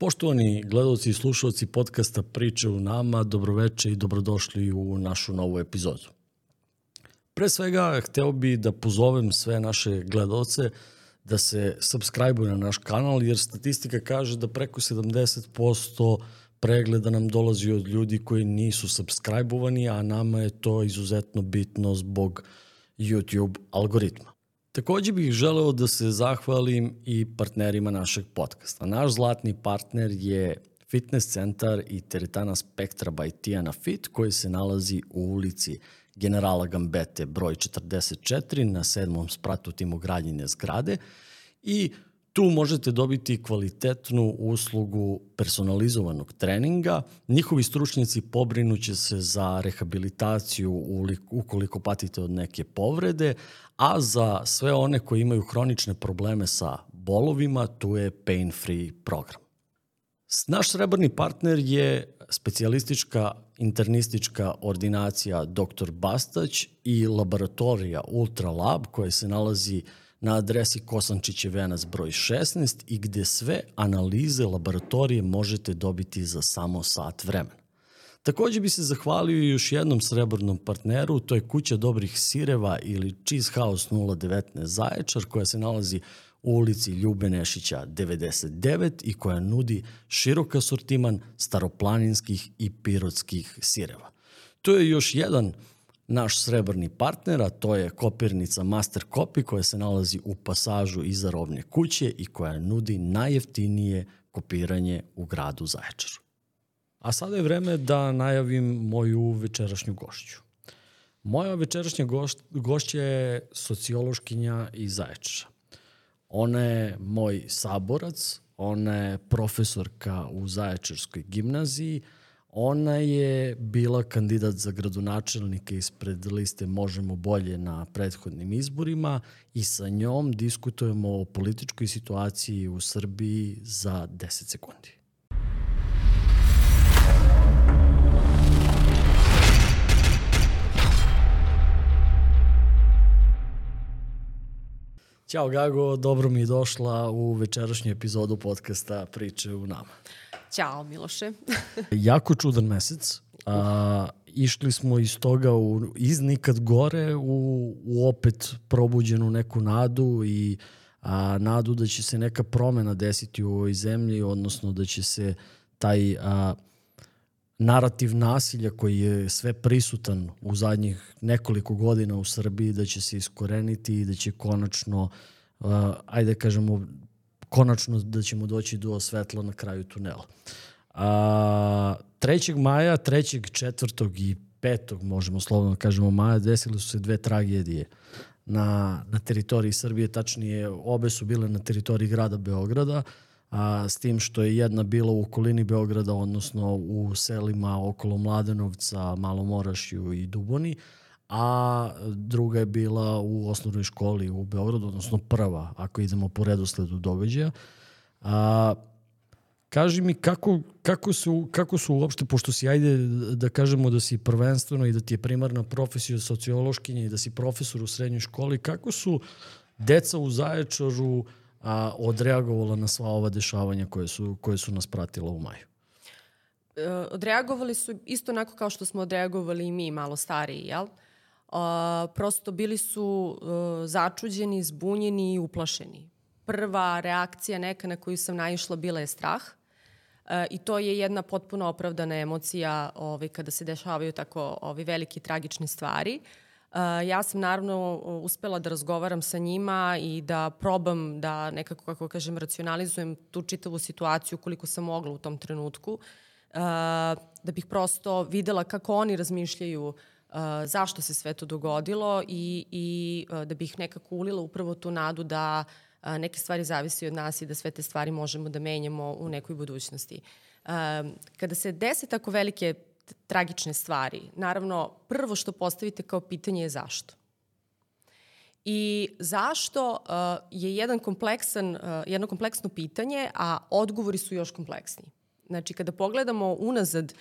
Poštovani gledalci i slušalci podcasta Priče u nama, dobroveče i dobrodošli u našu novu epizodu. Pre svega, hteo bi da pozovem sve naše gledalce da se subscribe-uju na naš kanal, jer statistika kaže da preko 70% pregleda nam dolazi od ljudi koji nisu subscribe-ovani, a nama je to izuzetno bitno zbog YouTube algoritma. Takođe bih želeo da se zahvalim i partnerima našeg podcasta. Naš zlatni partner je fitness centar i teretana Spektra by Tijana Fit koji se nalazi u ulici generala Gambete broj 44 na sedmom spratu timogradnjene zgrade i Tu možete dobiti kvalitetnu uslugu personalizovanog treninga. Njihovi stručnjaci pobrinuće se za rehabilitaciju ukoliko patite od neke povrede, a za sve one koji imaju hronične probleme sa bolovima, tu je pain free program. Naš srebrni partner je specijalistička internistička ordinacija Dr. Bastać i laboratorija Ultra Lab koja se nalazi u na adresi Kosančiće venac broj 16 i gde sve analize laboratorije možete dobiti za samo sat vremena. Takođe bi se zahvalio još jednom srebrnom partneru, to je Kuća dobrih sireva ili Cheese House 019 Zaječar koja se nalazi u ulici Ljube Nešića 99 i koja nudi širok asortiman staroplaninskih i pirotskih sireva. To je još jedan naš srebrni partner, a to je kopirnica Master Copy koja se nalazi u pasažu iza robne kuće i koja nudi najjeftinije kopiranje u gradu Zaječaru. A sada je vreme da najavim moju večerašnju gošću. Moja večerašnja gošć, gošća je sociološkinja iz Zaječara. Ona je moj saborac, ona je profesorka u Zaječarskoj gimnaziji, Ona je bila kandidat za gradonačelnike ispred liste Možemo bolje na prethodnim izborima i sa njom diskutujemo o političkoj situaciji u Srbiji za 10 sekundi. Ćao Gago, dobro mi je došla u večerašnju epizodu podcasta Priče u nama. Ćao Miloše. jako čudan mesec. A, išli smo iz toga u, iz nikad gore u, u opet probuđenu neku nadu i a, nadu da će se neka promena desiti u ovoj zemlji, odnosno da će se taj a, narativ nasilja koji je sve prisutan u zadnjih nekoliko godina u Srbiji, da će se iskoreniti i da će konačno, a, ajde da kažemo, konačno da ćemo doći do svetla na kraju tunela. A, 3. maja, 3. 4. i 5. možemo slovno da kažemo maja, desile su se dve tragedije na, na teritoriji Srbije, tačnije obe su bile na teritoriji grada Beograda, a, s tim što je jedna bila u okolini Beograda, odnosno u selima okolo Mladenovca, Malomorašju i Duboni, a druga je bila u osnovnoj školi u Beogradu, odnosno prva, ako idemo po redosledu događaja. A, kaži mi kako, kako, su, kako su uopšte, pošto si, ajde da kažemo da si prvenstveno i da ti je primarna profesija sociološkinja i da si profesor u srednjoj školi, kako su deca u Zaječaru a, odreagovala na sva ova dešavanja koje su, koje su nas pratila u maju? E, odreagovali su isto onako kao što smo odreagovali i mi, malo stariji, jel? Uh, a, prosto bili su e, začuđeni, zbunjeni i uplašeni. Prva reakcija neka na koju sam naišla bila je strah. E, I to je jedna potpuno opravdana emocija ovaj, kada se dešavaju tako ovaj, velike tragične stvari. Uh, ja sam naravno uspela da razgovaram sa njima i da probam da nekako, kako kažem, racionalizujem tu čitavu situaciju koliko sam mogla u tom trenutku. Da bih prosto videla kako oni razmišljaju uh, zašto se sve to dogodilo i, i da bih nekako ulila upravo tu nadu da neke stvari zavisi od nas i da sve te stvari možemo da menjamo u nekoj budućnosti. Kada se dese tako velike tragične stvari, naravno prvo što postavite kao pitanje je zašto. I zašto je jedan kompleksan, jedno kompleksno pitanje, a odgovori su još kompleksniji. Znači, kada pogledamo unazad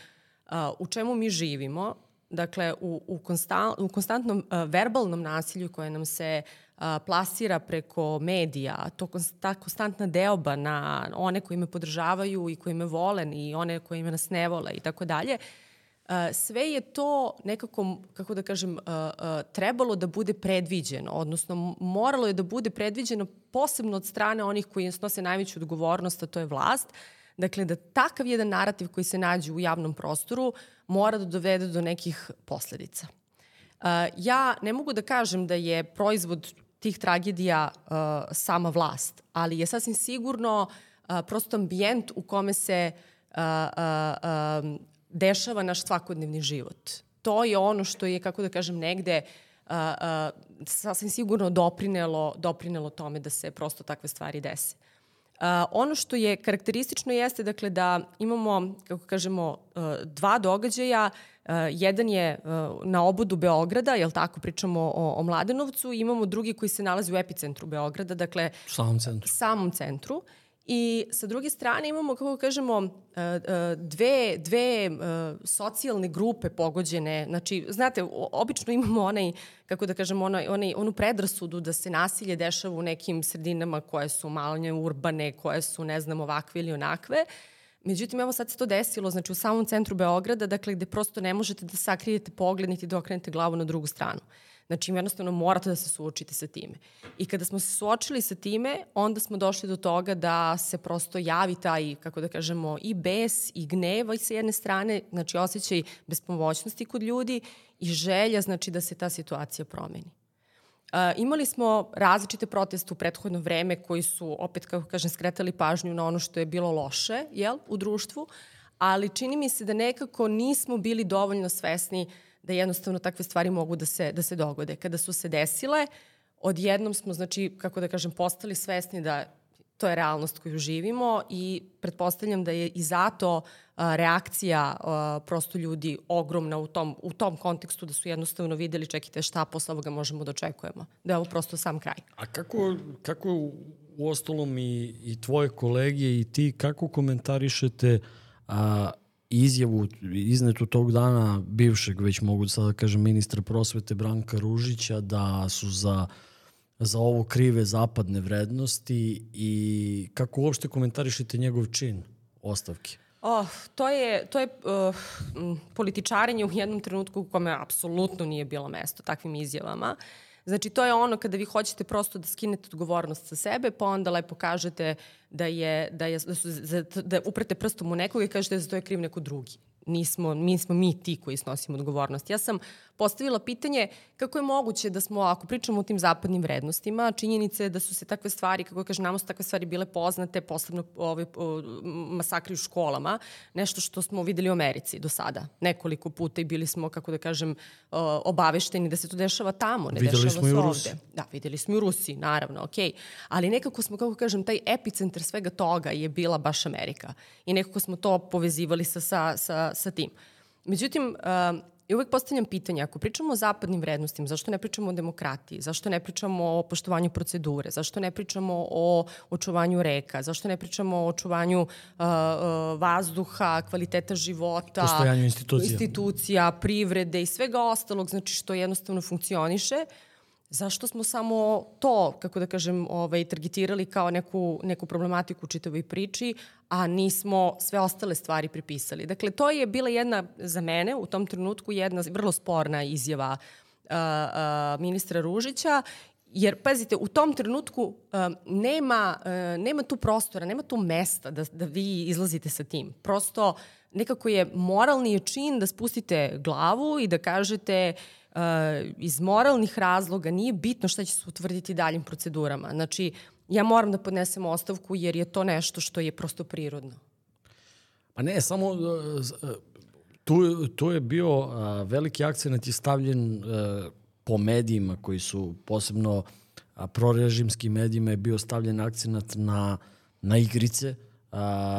u čemu mi živimo, dakle, u, u, konstant, u konstantnom uh, verbalnom nasilju koje nam se a, plasira preko medija, to ta konstantna deoba na one koji me podržavaju i koji me vole i one koji me nas ne vole i tako dalje, sve je to nekako, kako da kažem, trebalo da bude predviđeno, odnosno moralo je da bude predviđeno posebno od strane onih koji snose najveću odgovornost, a to je vlast, Dakle, da takav jedan narativ koji se nađe u javnom prostoru mora da dovede do nekih posledica. Uh, ja ne mogu da kažem da je proizvod tih tragedija uh, sama vlast, ali je sasvim sigurno uh, prosto ambijent u kome se um, dešava naš svakodnevni život. To je ono što je, kako da kažem, negde sasvim sigurno doprinelo, doprinelo tome da se prosto takve stvari dese. Uh, ono što je karakteristično jeste dakle da imamo, kako kažemo, uh, dva događaja. Uh, jedan je uh, na obodu Beograda, jel tako pričamo o, o Mladenovcu, imamo drugi koji se nalazi u epicentru Beograda, dakle samom centru. Samom centru. I sa druge strane imamo, kako kažemo, e, e, dve, dve e, socijalne grupe pogođene. Znači, znate, obično imamo onaj, kako da kažemo, onaj, onaj, onu predrasudu da se nasilje dešava u nekim sredinama koje su malanje urbane, koje su, ne znam, ovakve ili onakve. Međutim, evo sad se to desilo, znači u samom centru Beograda, dakle, gde prosto ne možete da sakrijete pogled niti da okrenete glavu na drugu stranu. Znači, jednostavno morate da se suočite sa time. I kada smo se suočili sa time, onda smo došli do toga da se prosto javi taj, kako da kažemo, i bes i gneva i sa jedne strane, znači osjećaj bespomoćnosti kod ljudi i želja, znači da se ta situacija promeni. Uh, imali smo različite proteste u prethodno vreme koji su, opet kako kažem, skretali pažnju na ono što je bilo loše jel, u društvu, ali čini mi se da nekako nismo bili dovoljno svesni uh, da jednostavno takve stvari mogu da se, da se dogode. Kada su se desile, odjednom smo, znači, kako da kažem, postali svesni da to je realnost koju živimo i pretpostavljam da je i zato a, reakcija a, prosto ljudi ogromna u tom, u tom kontekstu da su jednostavno videli čekajte šta posle ovoga možemo da očekujemo. Da je ovo prosto sam kraj. A kako, kako u ostalom i, i tvoje kolege i ti, kako komentarišete a, izjavu iznetu tog dana bivšeg, već mogu sada da kažem, ministra prosvete Branka Ružića da su za, za ovo krive zapadne vrednosti i kako uopšte komentarišete njegov čin ostavke? Oh, to je, to je uh, političarenje u jednom trenutku u kome apsolutno nije bilo mesto takvim izjavama. Uh, Znači, to je ono kada vi hoćete prosto da skinete odgovornost sa sebe, pa onda lepo kažete da je, da je, da su, da uprete prstom u nekoga i kažete da za to je kriv neko drugi nismo, mi smo mi ti koji snosimo odgovornost. Ja sam postavila pitanje kako je moguće da smo, ako pričamo o tim zapadnim vrednostima, činjenice da su se takve stvari, kako kaže, namo su takve stvari bile poznate, posebno ove, o, masakri u školama, nešto što smo videli u Americi do sada, nekoliko puta i bili smo, kako da kažem, obavešteni da se to dešava tamo, ne videli dešava se ovde. Da, videli smo i u Rusiji, naravno, okej. Okay. Ali nekako smo, kako kažem, taj epicentar svega toga je bila baš Amerika. I nekako smo to povezivali sa, sa, sa, sa tim. Međutim, uh, I uvek postavljam pitanje, ako pričamo o zapadnim vrednostima, zašto ne pričamo o demokratiji, zašto ne pričamo o poštovanju procedure, zašto ne pričamo o očuvanju reka, zašto ne pričamo o očuvanju uh, uh, vazduha, kvaliteta života, postojanju institucija. institucija, privrede i svega ostalog, znači što jednostavno funkcioniše, uh, zašto smo samo to, kako da kažem, ovaj, targetirali kao neku, neku problematiku u čitavoj priči, a nismo sve ostale stvari pripisali. Dakle, to je bila jedna, za mene, u tom trenutku jedna vrlo sporna izjava uh, uh, ministra Ružića Jer, pazite, u tom trenutku uh, nema, uh, nema tu prostora, nema tu mesta da, da vi izlazite sa tim. Prosto nekako je moralni čin da spustite glavu i da kažete uh, iz moralnih razloga nije bitno šta će se utvrditi daljim procedurama. Znači, ja moram da podnesem ostavku jer je to nešto što je prosto prirodno. Pa ne, samo uh, tu, tu je bio uh, veliki akcent je stavljen uh, po medijima koji su posebno a, prorežimskim medijima je bio stavljen akcent na, na igrice,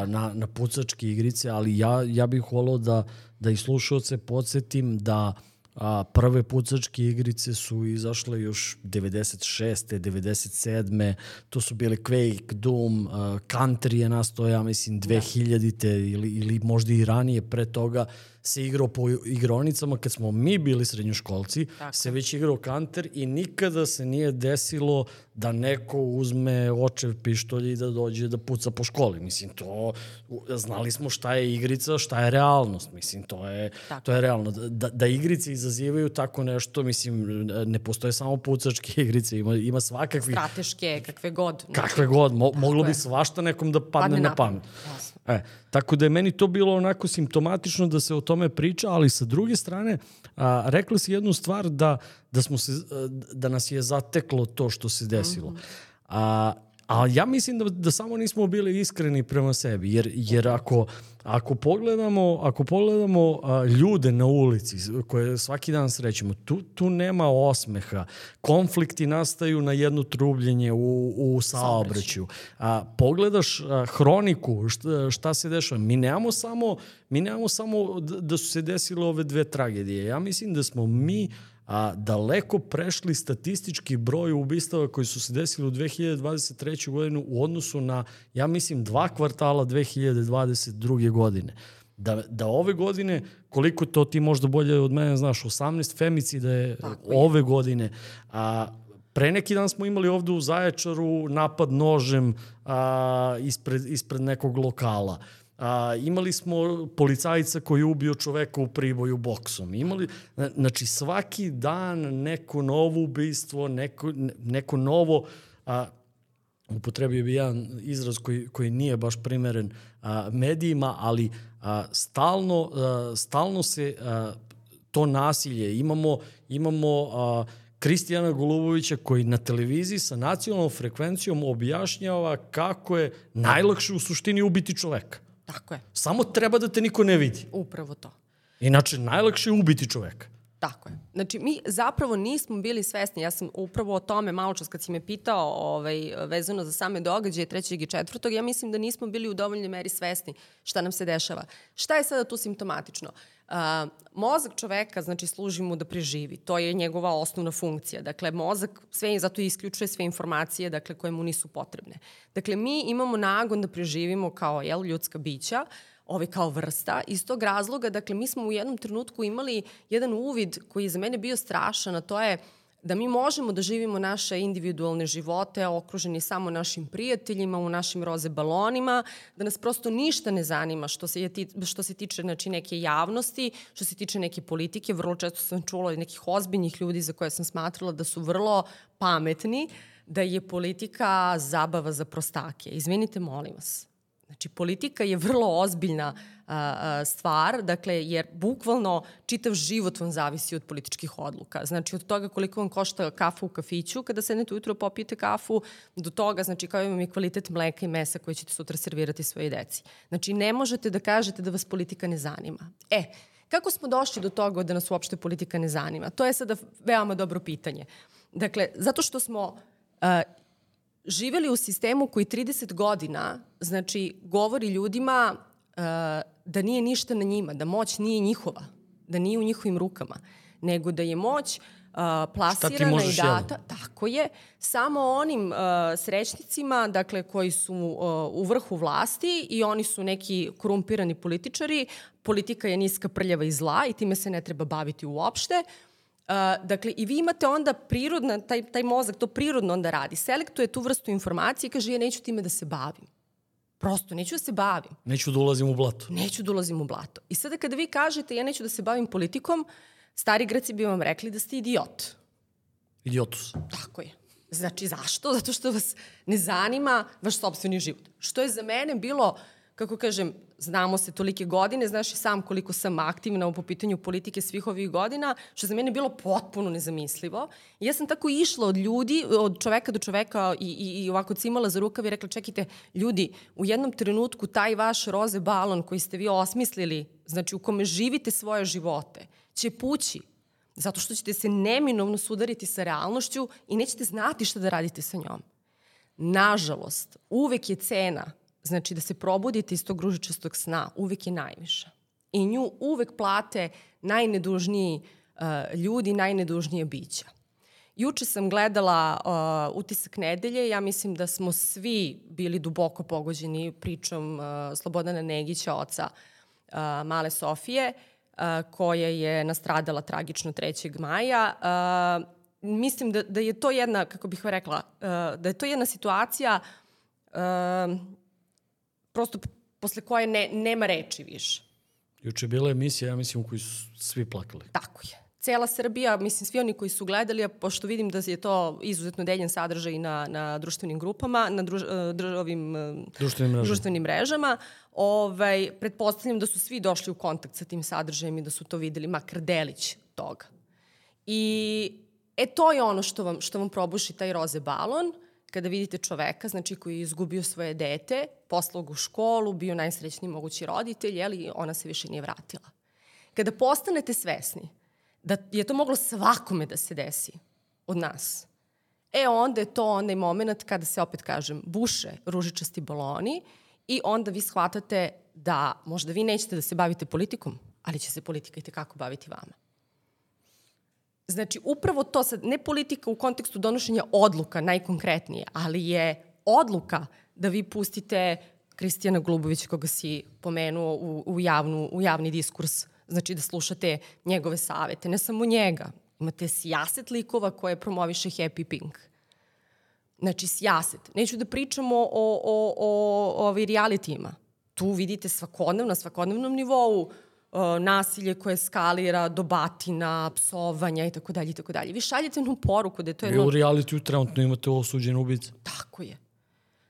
na, na pucačke igrice, ali ja, ja bih volao da, da i slušalce podsjetim da A, prve pucačke igrice su izašle još 96. 97. To su bili Quake, Doom, uh, Country je nastao, ja mislim, 2000-te ili, ili možda i ranije pre toga se igrao po igronicama kad smo mi bili srednjoškolci, Tako. se već igrao kanter i nikada se nije desilo da neko uzme očev pištolj i da dođe da puca po školi. Mislim, to, znali smo šta je igrica, šta je realnost. Mislim, to je, tako. to je realno. Da, da igrice izazivaju tako nešto, mislim, ne postoje samo pucačke igrice, ima, ima svakakvi... Strateške, kakve god. Kakve god. Mo, moglo bi svašta nekom da padne, padne na pamet. Jasno. E, tako da je meni to bilo onako simptomatično da se o tome priča, ali sa druge strane, a, rekla si jednu stvar da, da, smo se, da nas je zateklo to što se desilo. -hmm. A, A ja mislim da, da samo nismo bili iskreni prema sebi, jer, jer ako, ako pogledamo, ako pogledamo a, ljude na ulici koje svaki dan srećemo, tu, tu nema osmeha. Konflikti nastaju na jedno trubljenje u, u saobraćaju. A, pogledaš a, hroniku, šta, šta se dešava. Mi nemamo samo, mi nemamo samo da, da su se desile ove dve tragedije. Ja mislim da smo mi a, daleko prešli statistički broj ubistava koji su se desili u 2023. godinu u odnosu na, ja mislim, dva kvartala 2022. godine. Da, da ove godine, koliko to ti možda bolje od mene znaš, 18 femicida je Tako ove je. godine, a, Pre neki dan smo imali ovde u Zaječaru napad nožem a, ispred, ispred nekog lokala. A, imali smo policajca koji je ubio čoveka u priboju boksom. Imali, znači, svaki dan neko novo ubistvo, neko, neko novo... A, upotrebio bi jedan izraz koji, koji nije baš primeren a, medijima, ali a, stalno, a, stalno se a, to nasilje. Imamo, imamo a, Kristijana Golubovića koji na televiziji sa nacionalnom frekvencijom objašnjava kako je najlakše u suštini ubiti čoveka. Tako je. Samo treba da te niko ne vidi. Upravo to. Inače, najlakše je ubiti čoveka. Tako je. Znači, mi zapravo nismo bili svesni. Ja sam upravo o tome malo čas kad si me pitao ovaj, vezano za same događaje trećeg i četvrtog, ja mislim da nismo bili u dovoljnoj meri svesni šta nam se dešava. Šta je sada tu simptomatično? Uh, mozak čoveka, znači, služi mu da preživi. To je njegova osnovna funkcija. Dakle, mozak sve, zato isključuje sve informacije dakle, koje mu nisu potrebne. Dakle, mi imamo nagon da preživimo kao jel, ljudska bića, ovaj, kao vrsta. Iz tog razloga, dakle, mi smo u jednom trenutku imali jedan uvid koji je za mene bio strašan, a to je da mi možemo da živimo naše individualne živote okruženi samo našim prijateljima, u našim roze balonima, da nas prosto ništa ne zanima što se, je, što se tiče znači, neke javnosti, što se tiče neke politike. Vrlo često sam čula nekih ozbiljnih ljudi za koje sam smatrala da su vrlo pametni, da je politika zabava za prostake. Izvinite, molim vas. Znači, politika je vrlo ozbiljna a, a, stvar, dakle, jer bukvalno čitav život vam zavisi od političkih odluka. Znači, od toga koliko vam košta kafa u kafiću kada sednete ujutro popijete kafu, do toga, znači, kao imam i kvalitet mleka i mesa koje ćete sutra servirati svoje deci. Znači, ne možete da kažete da vas politika ne zanima. E, kako smo došli do toga da nas uopšte politika ne zanima? To je sada veoma dobro pitanje. Dakle, zato što smo uh, živeli u sistemu koji 30 godina, znači, govori ljudima uh, da nije ništa na njima, da moć nije njihova, da nije u njihovim rukama, nego da je moć uh, plasirana i data, jel? tako je, samo onim uh, srećnicima, dakle, koji su uh, u vrhu vlasti i oni su neki korumpirani političari, politika je niska, prljava i zla i time se ne treba baviti uopšte, Uh, dakle, i vi imate onda prirodna, taj, taj mozak to prirodno onda radi. Selektuje tu vrstu informacije i kaže ja neću time da se bavim. Prosto, neću da se bavim. Neću da ulazim u blato. Neću da ulazim u blato. I sada kada vi kažete ja neću da se bavim politikom, stari Greci bi vam rekli da ste idiot. Idiotus. Tako je. Znači, zašto? Zato što vas ne zanima vaš sobstveni život. Što je za mene bilo uh, kako kažem, znamo se tolike godine, znaš i sam koliko sam aktivna po pitanju politike svih ovih godina, što za mene bilo potpuno nezamislivo. I ja sam tako išla od ljudi, od čoveka do čoveka i, i, i ovako cimala za rukav i rekla, čekajte, ljudi, u jednom trenutku taj vaš roze balon koji ste vi osmislili, znači u kome živite svoje živote, će pući zato što ćete se neminovno sudariti sa realnošću i nećete znati šta da radite sa njom. Nažalost, uvek je cena Znači da se probudite iz tog ružičastog sna uvek je najviša. I nju uvek plate najnedužniji ljudi najnedužnije bića. Juče sam gledala uh, utisak nedelje, ja mislim da smo svi bili duboko pogođeni pričom uh, Slobodana Negića, oca uh, male Sofije, uh, koja je nastradala tragično 3. maja. Uh, mislim da, da je to jedna, kako bih rekla, uh, da je to jedna situacija uh, prosto posle koje ne, nema reči više. Juče je bila emisija, ja mislim, u kojoj su svi plakali. Tako je. Cela Srbija, mislim, svi oni koji su gledali, a pošto vidim da je to izuzetno deljen sadržaj na, na društvenim grupama, na druž, uh, dru, ovim društvenim mrežama, društvenim mrežama ovaj, pretpostavljam da su svi došli u kontakt sa tim sadržajem i da su to videli, makar delić toga. I E to je ono što vam, što vam probuši taj roze balon, kada vidite čoveka, znači koji je izgubio svoje dete, poslao ga u školu, bio najsrećniji mogući roditelj, jeli, ona se više nije vratila. Kada postanete svesni da je to moglo svakome da se desi od nas, e onda je to onaj moment kada se, opet kažem, buše ružičasti baloni i onda vi shvatate da možda vi nećete da se bavite politikom, ali će se politika i tekako baviti vama. Znači, upravo to sad, ne politika u kontekstu donošenja odluka najkonkretnije, ali je odluka da vi pustite Kristijana Glubovića koga si pomenuo u, u, javnu, u javni diskurs, znači da slušate njegove savete, ne samo njega. Imate sjaset likova koje promoviše Happy Pink. Znači, sjaset. Neću da pričamo o, o, o, o, o realitijima. Tu vidite svakodnevno, na svakodnevnom nivou nasilje koje skalira do batina, psovanja i tako dalje i tako dalje. Vi šaljete jednu poruku da je to jedno... Vi u realitiju trenutno imate osuđene ubice. Tako je.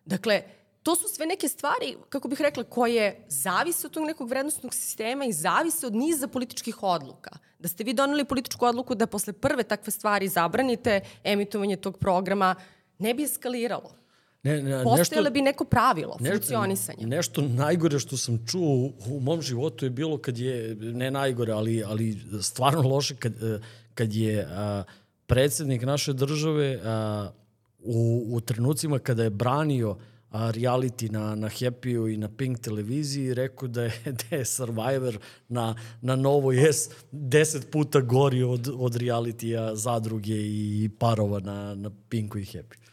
Dakle, to su sve neke stvari, kako bih rekla, koje zavise od tog nekog vrednostnog sistema i zavise od niza političkih odluka. Da ste vi doneli političku odluku da posle prve takve stvari zabranite emitovanje tog programa, ne bi eskaliralo. Ne, ne, Postojale nešto, bi neko pravilo nešto, funkcionisanja. Nešto najgore što sam čuo u mom životu je bilo kad je, ne najgore, ali, ali stvarno loše, kad, kad je a, predsednik naše države a, u, u trenucima kada je branio a, reality na, na Happy-u i na Pink televiziji rekao da je, da je Survivor na, na Novo S deset puta gori od, od reality-a zadruge i parova na, na Pinku i Happy.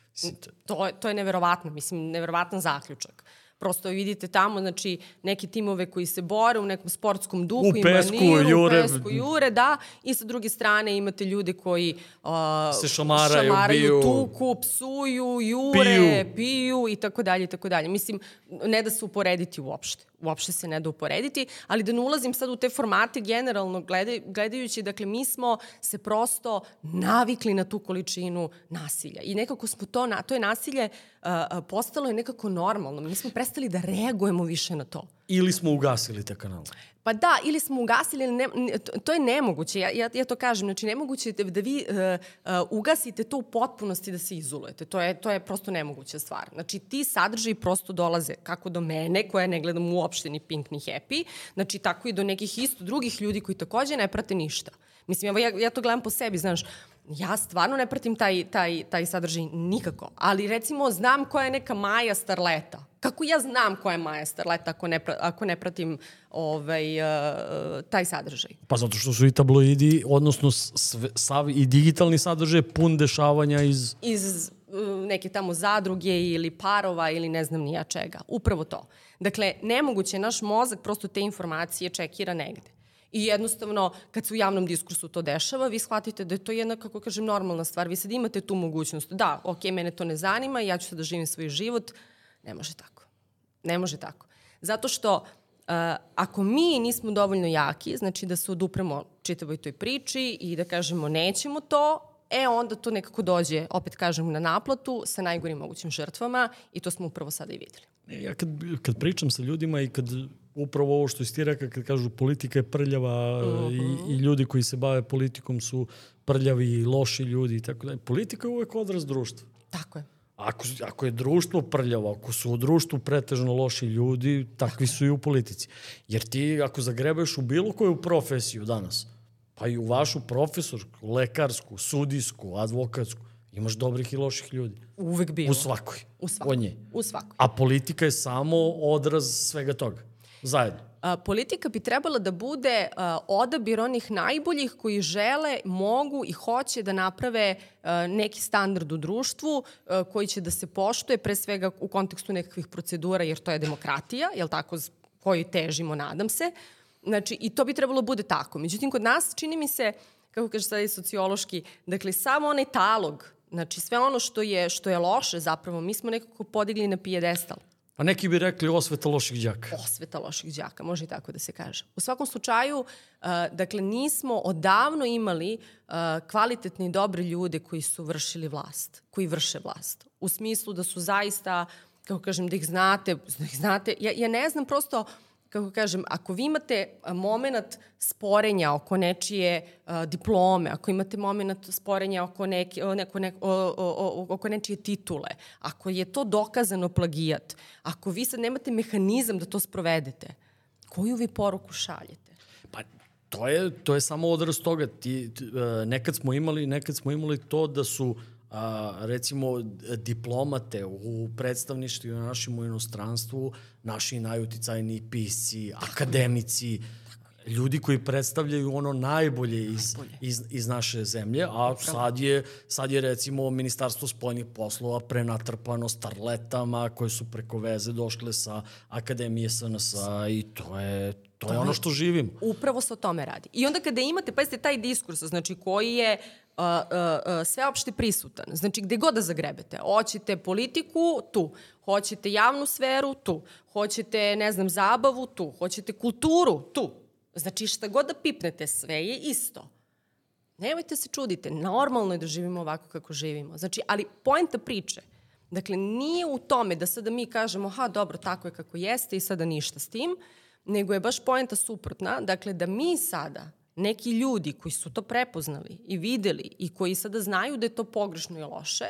To, to je neverovatno, mislim, neverovatan zaključak. Prosto vidite tamo, znači, neke timove koji se bore u nekom sportskom duhu, u pesku, maniru, jure. U pesku, jure, da. I sa druge strane imate ljude koji uh, se šamaraju, šamaraju biju, tuku, psuju, jure, piju, piju i tako dalje i tako dalje. Mislim, ne da se uporediti uopšte uopšte se ne da uporediti, ali da ne ulazim sad u te formate generalno gledaj, gledajući, dakle mi smo se prosto navikli na tu količinu nasilja i nekako smo to, na, to je nasilje uh, postalo je nekako normalno, mi smo prestali da reagujemo više na to. Ili smo ugasili te kanale. Pa da, ili smo ugasili, ne, to je nemoguće, ja, ja, ja to kažem, znači nemoguće je da vi uh, uh, ugasite to u potpunosti da se izolujete, to je, to je prosto nemoguća stvar. Znači ti sadržaji prosto dolaze kako do mene, koja ne gledam uopšte ni Pink ni Happy, znači tako i do nekih isto drugih ljudi koji takođe ne prate ništa. Mislim, evo, ja, ja to gledam po sebi, znaš, ja stvarno ne pratim taj, taj, taj sadržaj nikako, ali recimo znam koja je neka Maja Starleta. Kako ja znam koja je Maja Starleta ako ne, ako ne pratim ovaj, uh, taj sadržaj? Pa zato što su i tabloidi, odnosno sve, sav, i digitalni sadržaj pun dešavanja iz... Iz uh, neke tamo zadruge ili parova ili ne znam nija čega. Upravo to. Dakle, nemoguće naš mozak prosto te informacije čekira negde. I jednostavno, kad se u javnom diskursu to dešava, vi shvatite da je to jedna, kako kažem, normalna stvar. Vi sad imate tu mogućnost. Da, ok, mene to ne zanima, ja ću sad da živim svoj život. Ne može tako. Ne može tako. Zato što uh, ako mi nismo dovoljno jaki, znači da se odupremo čitavoj toj priči i da kažemo nećemo to, e onda to nekako dođe, opet kažem, na naplatu sa najgorim mogućim žrtvama i to smo upravo sada i videli. Ja kad, kad pričam sa ljudima i kad upravo ovo što isti reka kad kažu politika je prljava uh -huh. i, mhm. i ljudi koji se bave politikom su prljavi i loši ljudi i tako dalje. Politika je uvek odraz društva. Tako je. Ako, ako je društvo prljavo, ako su u društvu pretežno loši ljudi, takvi su i u politici. Jer ti ako zagrebaš u bilo koju profesiju danas, pa i u vašu profesorsku, lekarsku, sudijsku, advokatsku, imaš dobrih i loših ljudi. Uvek bilo. U svakoj. U svakoj. nje. U svakoj. A politika je samo odraz svega toga. Zajedno. A, politika bi trebala da bude a, odabir onih najboljih koji žele, mogu i hoće da naprave a, neki standard u društvu a, koji će da se poštuje pre svega u kontekstu nekakvih procedura jer to je demokratija, jel tako, koji težimo, nadam se. Znači, i to bi trebalo da bude tako. Međutim, kod nas čini mi se, kako kaže sad i sociološki, dakle, samo onaj talog, znači sve ono što je, što je loše zapravo, mi smo nekako podigli na pijedestal. A neki bi rekli osveta loših đaka. Osveta loših đaka, može i tako da se kaže. U svakom slučaju, uh, dakle, nismo odavno imali uh, kvalitetne i dobre ljude koji su vršili vlast, koji vrše vlast. U smislu da su zaista, kako kažem, da ih znate, da ih znate. Ja, ja ne znam prosto kako kažem, ako vi imate moment sporenja oko nečije uh, diplome, ako imate moment sporenja oko, neke, o, neko, neko, o, o, oko nečije titule, ako je to dokazano plagijat, ako vi sad nemate mehanizam da to sprovedete, koju vi poruku šaljete? Pa to je, to je samo odraz toga. Ti, uh, nekad smo imali, nekad smo imali to da su uh, a, recimo diplomate u predstavništvu na našem u inostranstvu, naši najuticajniji pisci, akademici, ljudi koji predstavljaju ono najbolje iz, iz, iz naše zemlje, a sad je, sad je recimo Ministarstvo spoljnih poslova prenatrpano starletama koje su preko veze došle sa Akademije SNS i to je, to, to je ono što živim. Upravo se o tome radi. I onda kada imate, pa jeste taj diskurs, znači koji je uh, uh, sveopšte prisutan. Znači, gde god da zagrebete. Hoćete politiku, tu. Hoćete javnu sferu, tu. Hoćete, ne znam, zabavu, tu. Hoćete kulturu, tu. Znači, šta god da pipnete, sve je isto. Nemojte se čudite, normalno je da živimo ovako kako živimo. Znači, ali poenta priče, dakle, nije u tome da sada mi kažemo, ha, dobro, tako je kako jeste i sada ništa s tim, nego je baš poenta suprotna, dakle, da mi sada neki ljudi koji su to prepoznali i videli i koji sada znaju da je to pogrešno i loše,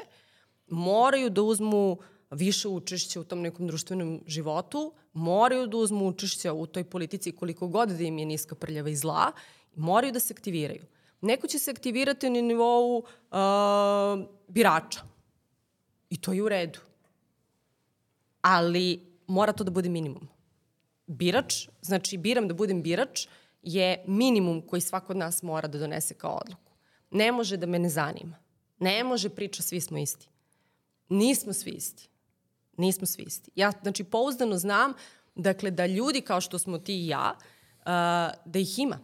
moraju da uzmu više učešća u tom nekom društvenom životu, moraju da uzmu učešća u toj politici koliko god da im je niska prljava i zla, moraju da se aktiviraju. Neko će se aktivirati na nivou uh, birača. I to je u redu. Ali mora to da bude minimum. Birač, znači biram da budem birač, uh, je minimum koji svako od nas mora da donese kao odluku. Ne može da me ne zanima. Ne može priča svi smo isti. Nismo svi isti. Nismo svi isti. Ja, znači, pouzdano znam, dakle, da ljudi kao što smo ti i ja, uh, da ih ima.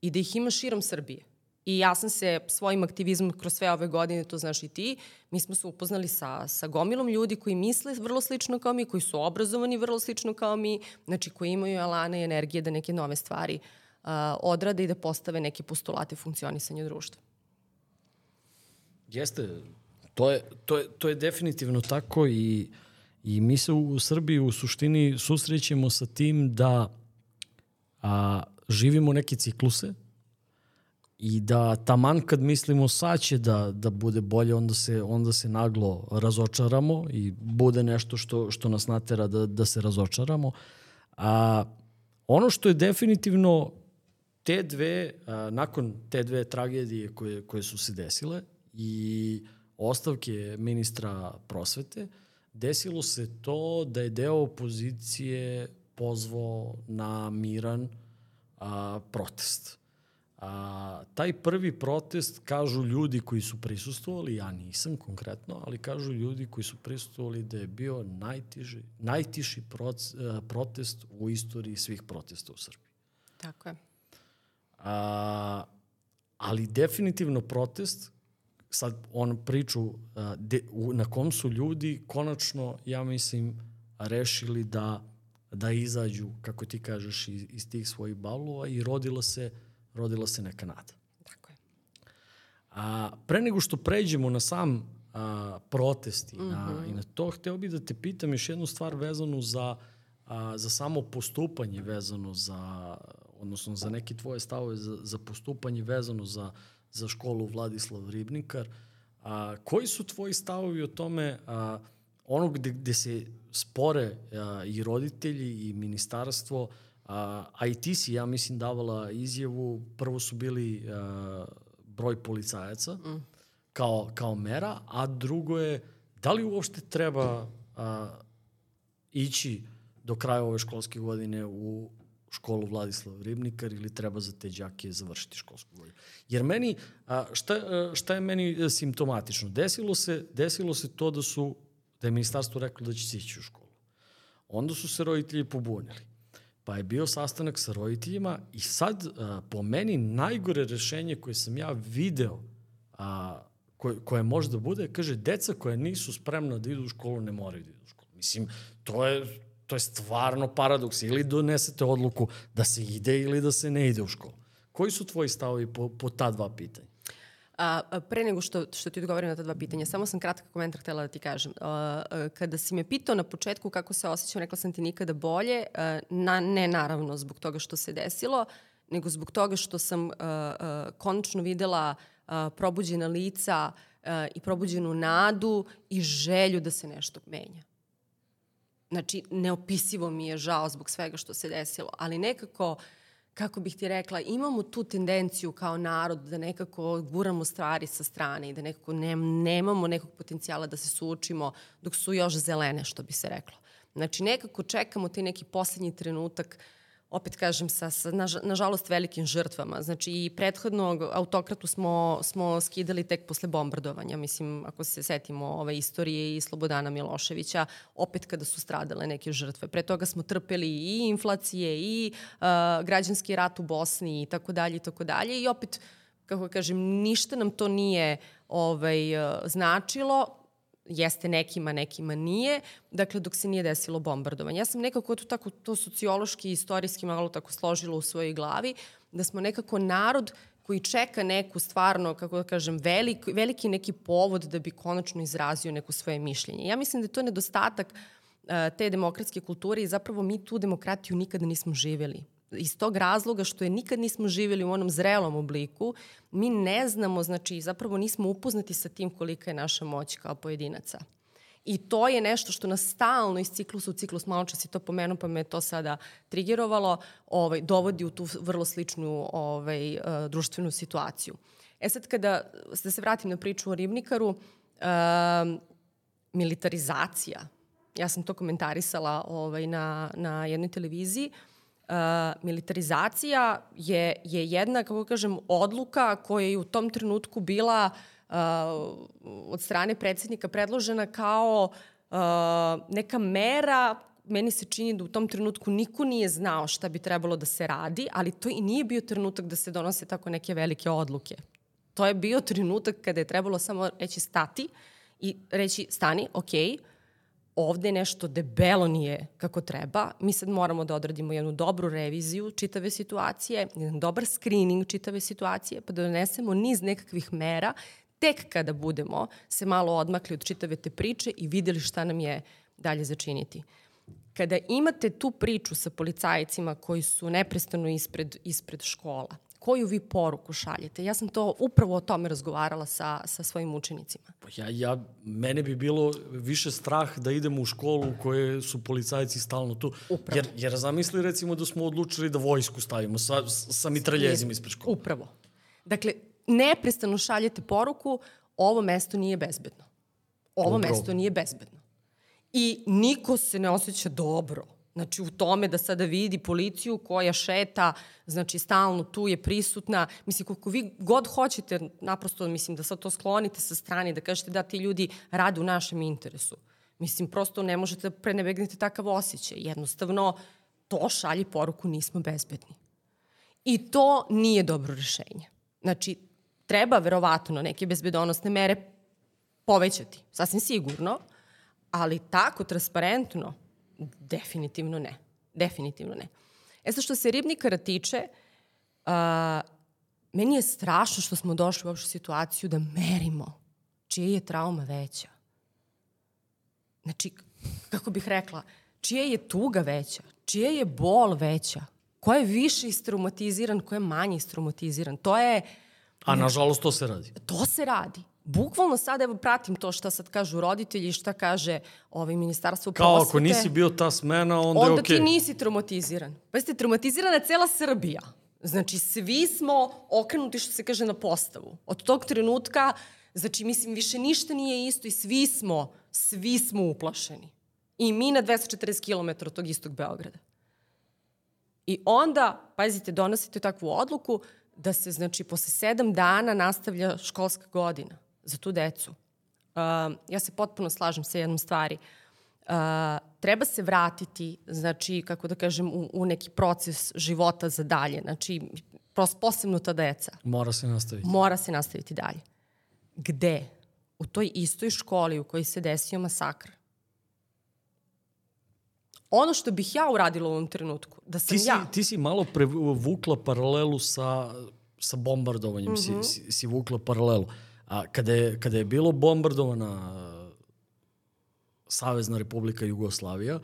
I da ih ima širom Srbije. I ja sam se svojim aktivizmom kroz sve ove godine, to znaš i ti, mi smo se upoznali sa, sa gomilom ljudi koji misle vrlo slično kao mi, koji su obrazovani vrlo slično kao mi, znači koji imaju alane i energije da neke nove stvari uh, odrade i da postave neke postulate funkcionisanja društva. Jeste, to je, to je, to je definitivno tako i, i mi se u Srbiji u suštini susrećemo sa tim da a, živimo neke cikluse i da taman kad mislimo sad će da, da bude bolje, onda se, onda se naglo razočaramo i bude nešto što, što nas natera da, da se razočaramo. A, ono što je definitivno te dve, a, nakon te dve tragedije koje, koje su se desile i ostavke ministra prosvete, desilo se to da je deo opozicije pozvao na miran a, protest. A, taj prvi protest, kažu ljudi koji su prisustovali, ja nisam konkretno, ali kažu ljudi koji su prisustovali da je bio najtiži, najtiši proc, a, protest u istoriji svih protesta u Srbiji. Tako je. A, ali definitivno protest, sad on priču a, de, u, na kom su ljudi konačno, ja mislim, rešili da, da izađu, kako ti kažeš, iz, iz tih svojih balova i rodila se, rodila se neka nada. Tako je. A, pre nego što pređemo na sam a, protest i, mm -hmm. na, mhm. i na to, hteo bih da te pitam još jednu stvar vezanu za, a, za samo postupanje vezano za odnosno za neke tvoje stavove za, za postupanje vezano za, za školu Vladislav Ribnikar. A, koji su tvoji stavovi o tome a, ono gde, gde se spore a, i roditelji i ministarstvo, a, a i ti si, ja mislim, davala izjavu, prvo su bili a, broj policajaca mm. kao, kao mera, a drugo je da li uopšte treba a, ići do kraja ove školske godine u školu Vladislav Ribnikar ili treba za te đake završiti školsku godinu. Jer meni, a, šta, šta je meni simptomatično? Desilo se, desilo se to da su, da je ministarstvo reklo da će se ići u školu. Onda su se roditelji pobunili. Pa je bio sastanak sa roditeljima i sad, a, po meni, najgore rešenje koje sam ja video, a, koje, koje možda bude, kaže, deca koja nisu spremna da idu u školu ne moraju da idu u školu. Mislim, to je, to je stvarno paradoks. Ili donesete odluku da se ide ili da se ne ide u školu. Koji su tvoji stavovi po, po ta dva pitanja? A, pre nego što, što ti odgovorim na ta dva pitanja, samo sam kratak komentar htela da ti kažem. A, a, kada si me pitao na početku kako se osjećam, rekla sam ti nikada bolje, a, na, ne naravno zbog toga što se desilo, nego zbog toga što sam a, a, konačno videla a, probuđena lica a, i probuđenu nadu i želju da se nešto menja. Znači, neopisivo mi je žao zbog svega što se desilo, ali nekako, kako bih ti rekla, imamo tu tendenciju kao narod da nekako guramo stvari sa strane i da nekako ne, nemamo nekog potencijala da se suočimo dok su još zelene, što bi se reklo. Znači, nekako čekamo taj neki poslednji trenutak uh, opet kažem, sa, sa nažalost velikim žrtvama. Znači i prethodnog autokratu smo, smo skidali tek posle bombardovanja. Mislim, ako se setimo ove istorije i Slobodana Miloševića, opet kada su stradale neke žrtve. Pre toga smo trpeli i inflacije i uh, građanski rat u Bosni i tako dalje i tako dalje. I opet, kako kažem, ništa nam to nije ovaj, značilo jeste nekima, nekima nije, dakle dok se nije desilo bombardovanje. Ja sam nekako to tako to sociološki i istorijski malo tako složila u svojoj glavi, da smo nekako narod koji čeka neku stvarno, kako da kažem, velik, veliki neki povod da bi konačno izrazio neko svoje mišljenje. Ja mislim da je to nedostatak te demokratske kulture i zapravo mi tu demokratiju nikada nismo živeli iz tog razloga što je nikad nismo živjeli u onom zrelom obliku, mi ne znamo, znači zapravo nismo upoznati sa tim kolika je naša moć kao pojedinaca. I to je nešto što nas stalno iz ciklusa u ciklus, malo čas si to pomenuo pa me to sada trigerovalo, ovaj, dovodi u tu vrlo sličnu ovaj, uh, društvenu situaciju. E sad kada da se vratim na priču o Ribnikaru, uh, militarizacija, ja sam to komentarisala ovaj, na, na jednoj televiziji, uh, militarizacija je, je jedna, kako kažem, odluka koja je u tom trenutku bila uh, od strane predsednika predložena kao uh, neka mera meni se čini da u tom trenutku niko nije znao šta bi trebalo da se radi, ali to i nije bio trenutak da se donose tako neke velike odluke. To je bio trenutak kada je trebalo samo reći stati i reći stani, okej, okay, ovde nešto debelo nije kako treba. Mi sad moramo da odradimo jednu dobru reviziju čitave situacije, jedan dobar screening čitave situacije, pa da donesemo niz nekakvih mera tek kada budemo se malo odmakli od čitave te priče i videli šta nam je dalje začiniti. Kada imate tu priču sa policajcima koji su neprestano ispred, ispred škola, koju vi poruku šaljete? Ja sam to upravo o tome razgovarala sa, sa svojim učenicima. Pa ja, ja, mene bi bilo više strah da idemo u školu u kojoj su policajci stalno tu. Upravo. Jer, jer zamisli recimo da smo odlučili da vojsku stavimo sa, sa mitraljezima ispred škola. Upravo. Dakle, neprestano šaljete poruku ovo mesto nije bezbedno. Ovo Upravo. mesto nije bezbedno. I niko se ne osjeća dobro Znači u tome da sada vidi policiju koja šeta, znači stalno tu je prisutna. Mislim, koliko vi god hoćete, naprosto mislim da sad to sklonite sa strane, da kažete da ti ljudi rade u našem interesu. Mislim, prosto ne možete da prenebegnete takav osjećaj. Jednostavno, to šalji poruku nismo bezbedni. I to nije dobro rešenje. Znači, treba verovatno neke bezbedonosne mere povećati, sasvim sigurno, ali tako transparentno Definitivno ne. Definitivno ne. E sad što se ribnikara tiče, uh, meni je strašno što smo došli u ovšu situaciju da merimo čija je trauma veća. Znači, kako bih rekla, čija je tuga veća, čija je bol veća, ko je više istraumatiziran, ko je manje istraumatiziran. To je... A nažalost to se radi. To se radi bukvalno sad evo pratim to šta sad kažu roditelji šta kaže ovaj ministarstvo Kao prosvete. Kao ako nisi bio ta smena, onda, onda je okej. Onda ti nisi traumatiziran. Pa jeste, traumatizirana je cela Srbija. Znači, svi smo okrenuti, što se kaže, na postavu. Od tog trenutka, znači, mislim, više ništa nije isto i svi smo, svi smo uplašeni. I mi na 240 km od tog istog Beograda. I onda, pazite, donosite takvu odluku da se, znači, posle sedam dana nastavlja školska godina za tu decu. Uh, ja se potpuno slažem sa jednom stvari. Uh, treba se vratiti, znači, kako da kažem, u, u neki proces života za dalje. Znači, prost, posebno ta deca. Mora se nastaviti. Mora se nastaviti dalje. Gde? U toj istoj školi u kojoj se desio masakr. Ono što bih ja uradila u ovom trenutku, da sam Ti si, ja... ti si malo prevukla paralelu sa, sa bombardovanjem, mm -hmm. si, si, si vukla paralelu. A kada je, kada je bilo bombardovana Savezna republika Jugoslavija,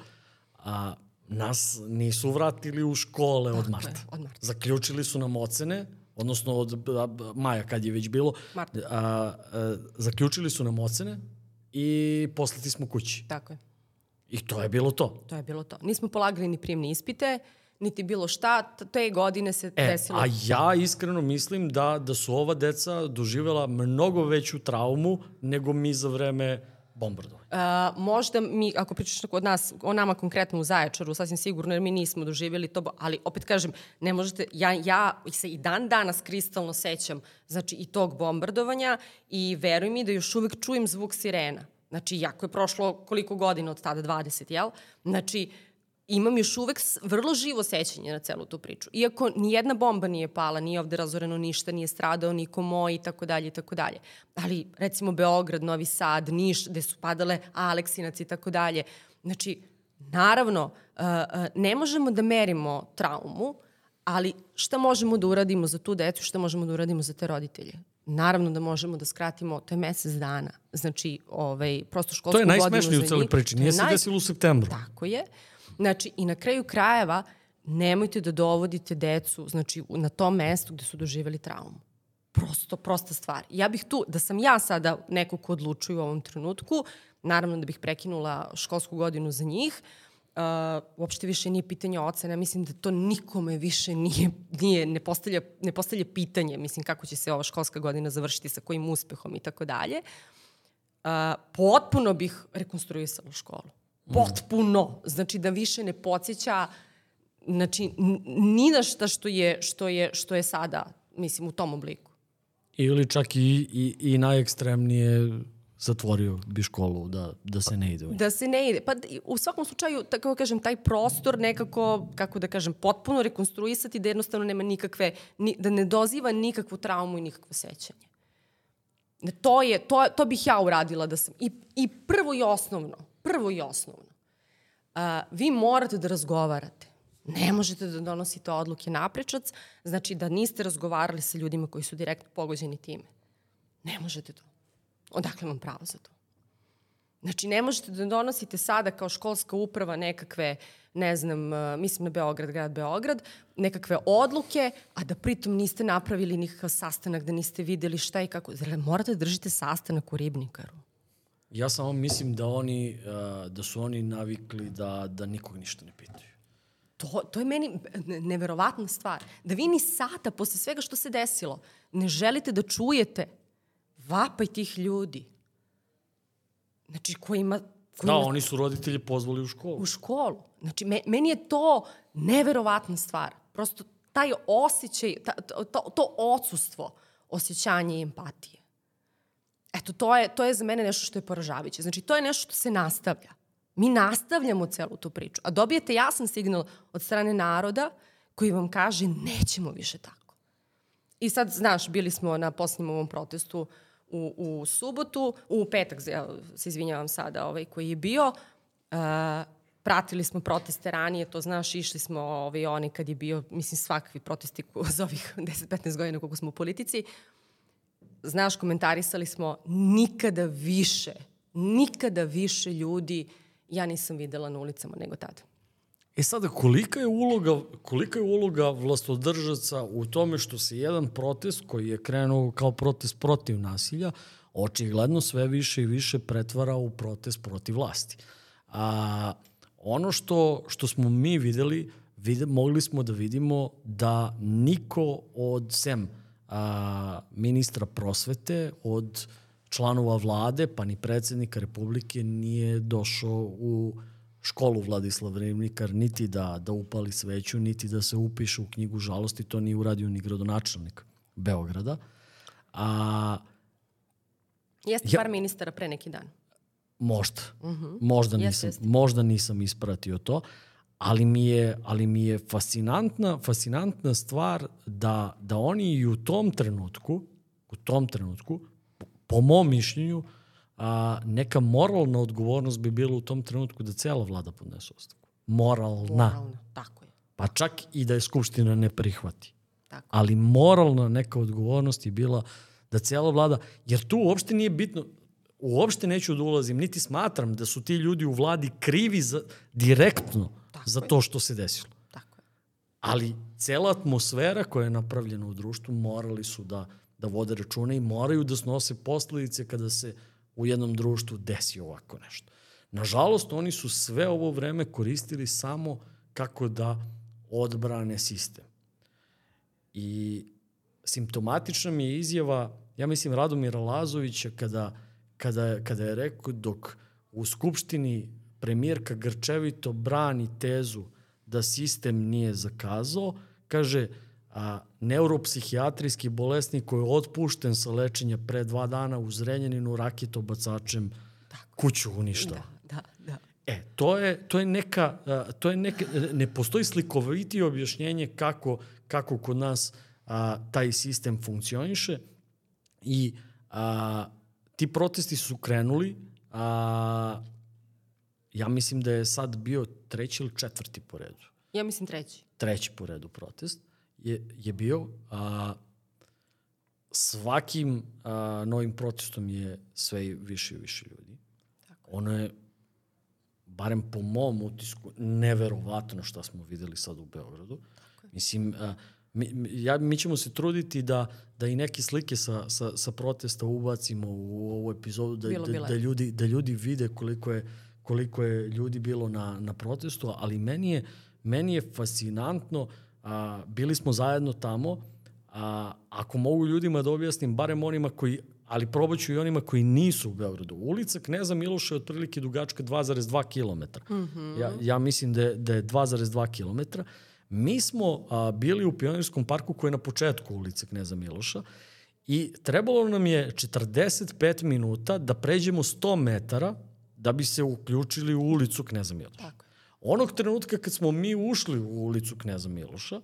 a nas nisu vratili u škole od marta. Je, od marta. Zaključili su nam ocene, odnosno od a, maja kad je već bilo, Marta. a, a, zaključili su nam ocene i poslati smo kući. Tako je. I to je bilo to. To je bilo to. Nismo polagali ni prijemne ispite, niti bilo šta. Te godine se E, desilo. a ja iskreno mislim da, da su ova deca doživjela mnogo veću traumu nego mi za vreme bombardovanja. Uh, možda mi, ako pričaš kod nas, o nama konkretno u Zaječaru, sasvim sigurno, jer mi nismo doživjeli to, ali opet kažem, ne možete, ja, ja se i dan danas kristalno sećam, znači i tog bombardovanja i veruj mi da još uvek čujem zvuk sirena. Znači, jako je prošlo koliko godina od tada, 20, jel? Znači, imam još uvek vrlo živo sećanje na celu tu priču. Iako ni jedna bomba nije pala, nije ovde razoreno ništa, nije stradao niko moj i tako dalje i tako dalje. Ali recimo Beograd, Novi Sad, Niš, gde su padale Aleksinac i tako dalje. Znači, naravno, uh, uh, ne možemo da merimo traumu, ali šta možemo da uradimo za tu decu, šta možemo da uradimo za te roditelje? Naravno da možemo da skratimo, to je mesec dana. Znači, ovaj, prosto školsku To je godinu najsmešnije u za celoj njih. priči. Nije se naj- desilo u septembru. Tako je. Znači, i na kraju krajeva, nemojte da dovodite decu znači, na tom mestu gde su doživjeli traumu. Prosto, prosta stvar. Ja bih tu, da sam ja sada neko ko odlučuje u ovom trenutku, naravno da bih prekinula školsku godinu za njih, Uh, uopšte više nije pitanje ocena, mislim da to nikome više nije, nije ne, postavlja, ne postavlja pitanje, mislim kako će se ova školska godina završiti, sa kojim uspehom i tako dalje. Uh, potpuno bih rekonstruisala školu. Potpuno. Znači da više ne podsjeća znači, ni na šta što je, što je, što je sada, mislim, u tom obliku. Ili čak i, i, i najekstremnije zatvorio bi školu da, da se ne ide u nju. Da se ne ide. Pa u svakom slučaju, tako da kažem, taj prostor nekako, kako da kažem, potpuno rekonstruisati da jednostavno nema nikakve, ni, da ne doziva nikakvu traumu i nikakvo sećanje. Ne, To, je, to, to bih ja uradila da sam. I, I prvo i osnovno, prvo i osnovno, a, vi morate da razgovarate. Ne možete da donosite odluke naprečac, znači da niste razgovarali sa ljudima koji su direktno pogođeni time. Ne možete to. Odakle vam pravo za to? Znači, ne možete da donosite sada kao školska uprava nekakve, ne znam, mislim na Beograd, grad Beograd, nekakve odluke, a da pritom niste napravili nikakav sastanak, da niste videli šta i kako. Zar morate da držite sastanak u Ribnikaru? Ja samo mislim da oni, uh, da su oni navikli da, da nikog ništa ne pitaju. To, to je meni ne- neverovatna stvar. Da vi ni sata posle svega što se desilo ne želite da čujete vapaj tih ljudi. Znači, kojima... Da, kojima oni su roditelji pozvali u školu. u školu. Znači, me, meni je to neverovatna stvar. Prosto taj osjećaj, ta, to, to, to odsustvo osjećanja i empatije. Eto, to je, to je za mene nešto što je poražavajuće. Znači, to je nešto što se nastavlja. Mi nastavljamo celu tu priču. A dobijete jasan signal od strane naroda koji vam kaže nećemo više tako. I sad, znaš, bili smo na posljednjem ovom protestu u, u subotu, u petak, ja se izvinjavam sada, ovaj, koji je bio, uh, pratili smo proteste ranije, to znaš, išli smo ovaj, oni kad je bio, mislim, svakvi protesti za ovih 10-15 godina koliko smo u politici, znaš, komentarisali smo nikada više, nikada više ljudi ja nisam videla na ulicama nego tada. E sada, kolika je uloga, kolika je uloga vlastodržaca u tome što se jedan protest koji je krenuo kao protest protiv nasilja, očigledno sve više i više pretvara u protest protiv vlasti. A, ono što, što smo mi videli, vide, mogli smo da vidimo da niko od sem a, ministra prosvete, od članova vlade, pa ni predsednika Republike nije došao u školu Vladislav Rivnikar, niti da, da upali sveću, niti da se upiše u knjigu žalosti, to nije uradio ni gradonačelnik Beograda. A, Jeste Ja- par ministara pre neki dan. Možda. Možda, Jeste, nisam, jeste. možda nisam ispratio to, ali mi je, ali mi je fascinantna, fascinantna stvar da, da oni i u tom trenutku, u tom trenutku, po, po mom mišljenju, a, neka moralna odgovornost bi bila u tom trenutku da cela vlada podnese ostavku. Moralna. Moralno, tako je. Pa čak i da je Skupština ne prihvati. Tako. Ali moralna neka odgovornost je bila da cijela vlada, jer tu uopšte nije bitno, uopšte neću da ulazim, niti smatram da su ti ljudi u vladi krivi za, direktno Tako za je. to što se desilo. Tako je. Ali cela atmosfera koja je napravljena u društvu morali su da, da vode račune i moraju da snose posledice kada se u jednom društvu desi ovako nešto. Nažalost, oni su sve ovo vreme koristili samo kako da odbrane sistem. I simptomatična mi je izjava, ja mislim, Radomira Lazovića kada, kada, kada je rekao dok u Skupštini premijerka Grčevito brani tezu da sistem nije zakazao, kaže a, neuropsihijatrijski bolesnik koji je otpušten sa lečenja pre dva dana u Zrenjaninu raketobacačem kuću uništava. Da, da, da. E, to je, to je neka, a, to je neka, ne postoji slikovitije objašnjenje kako, kako kod nas a, taj sistem funkcioniše i a, ti protesti su krenuli, a, ja mislim da je sad bio treći ili četvrti po redu. Ja mislim treći. Treći po redu protest je, je bio a, svakim a, novim protestom je sve više i više ljudi. Ono je barem po mom utisku, neverovatno šta smo videli sad u Beogradu. Mislim, a, mi, ja, mi ćemo se truditi da, da i neke slike sa, sa, sa protesta ubacimo u ovu epizodu, da, Bilo bi da, da, ljudi, da ljudi vide koliko je, koliko je ljudi bilo na, na protestu, ali meni je, meni je fascinantno, a, bili smo zajedno tamo, a, ako mogu ljudima da objasnim, barem onima koji ali probat ću i onima koji nisu u Beogradu. Ulica Kneza Miloša je otprilike dugačka 2,2 km. Mm -hmm. ja, ja mislim da je, da je 2,2 km. Mi smo a, bili u Pionirskom parku koji je na početku ulice Kneza Miloša i trebalo nam je 45 minuta da pređemo 100 metara da bi se uključili u ulicu Kneza Miloša. Tako. Onog trenutka kad smo mi ušli u ulicu Kneza Miloša,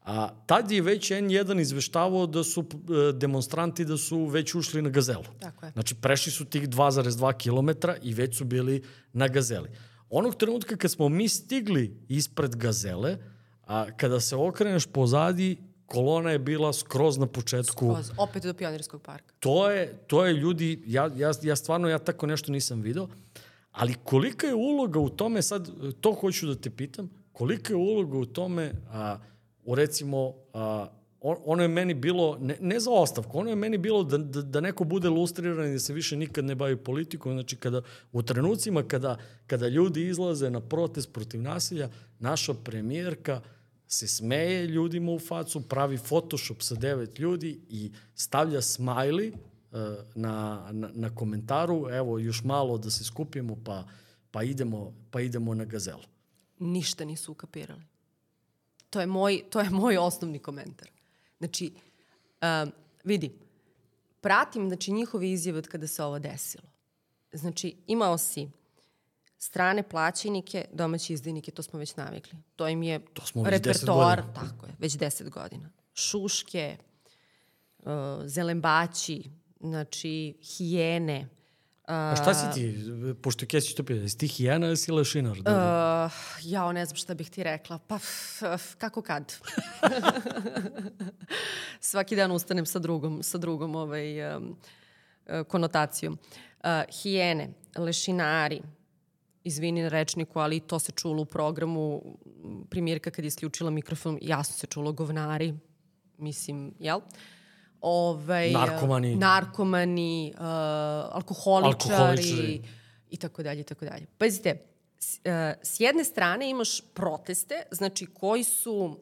a tad je već N1 izveštavao da su e, demonstranti da su već ušli na gazelu. Tako je. Znači, prešli su tih 2,2 km i već su bili na gazeli. Onog trenutka kad smo mi stigli ispred gazele, a kada se okreneš pozadi, kolona je bila skroz na početku. Skroz, opet do Pionirskog parka. To je, to je ljudi, ja, ja, ja stvarno, ja tako nešto nisam video, ali kolika je uloga u tome, sad to hoću da te pitam, kolika je uloga u tome, a, u recimo, a, on, ono je meni bilo, ne, ne za ostavku, ono je meni bilo da, da, da neko bude lustriran i da se više nikad ne bavi politikom, znači kada, u trenucima kada, kada ljudi izlaze na protest protiv nasilja, naša premijerka se smeje ljudima u facu, pravi Photoshop sa devet ljudi i stavlja smajli uh, na, na, na komentaru, evo još malo da se skupimo pa, pa, idemo, pa idemo na gazelu. Ništa nisu ukapirali. To je moj, to je moj osnovni komentar. Znači, um, vidi, pratim znači, njihove izjave od kada se ovo desilo. Znači, imao si strane plaćenike, domaći izdajnike, to smo već navikli. To im je To smo već 10 repertoar, tako je, već 10 godina. Šuške, uh, zelembaći, znači hijene, A šta si ti, pošto Kesić to pita, jesi ti hijena ili si lešinar? Da, Uh, jao, ne znam šta bih ti rekla. Pa, f, f, kako kad? Svaki dan ustanem sa drugom, sa drugom ovaj, um, uh, konotacijom. Uh, hijene, lešinari, izvini na rečniku, ali to se čulo u programu primjerka kad je isključila mikrofon, jasno se čulo govnari, mislim, jel? Ovaj, Narkomani. narkomani, uh, alkoholičari, Alkoholičari. i tako dalje, i tako dalje. Pazite, s, uh, s jedne strane imaš proteste, znači koji su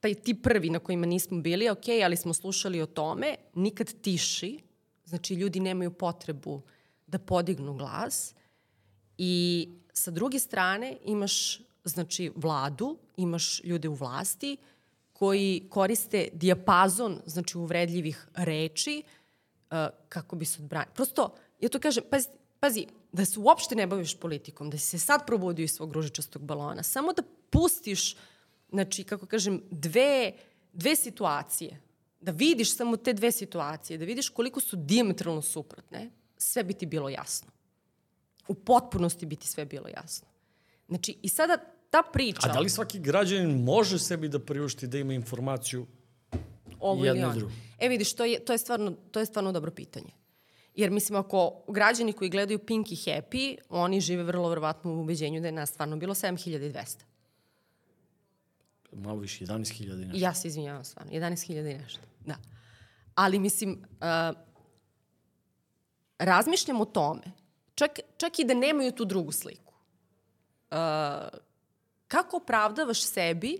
taj ti prvi na kojima nismo bili, ok, ali smo slušali o tome, nikad tiši, znači ljudi nemaju potrebu da podignu glas i sa druge strane imaš znači vladu, imaš ljude u vlasti koji koriste dijapazon znači uvredljivih reči uh, kako bi se odbranili. Prosto, ja to kažem, pazi, pazi, da se uopšte ne baviš politikom, da si se sad probudio iz svog ružičastog balona, samo da pustiš, znači, kako kažem, dve, dve situacije, da vidiš samo te dve situacije, da vidiš koliko su diametralno suprotne, sve bi ti bilo jasno. U potpunosti bi ti sve bilo jasno. Znači, i sada ta priča... A da li svaki građanin može sebi da priušti da ima informaciju ovo jedno ili ono? drugo? E vidiš, to je, to, je stvarno, to je stvarno dobro pitanje. Jer mislim, ako građani koji gledaju Pink i Happy, oni žive vrlo verovatno u ubeđenju da je nas stvarno bilo 7200. Malo više, 11.000 i nešto. Ja se izvinjavam stvarno, 11.000 i nešto. Da. Ali mislim, uh, razmišljam o tome, čak, čak i da nemaju tu drugu sliku. Uh, kako opravdavaš sebi,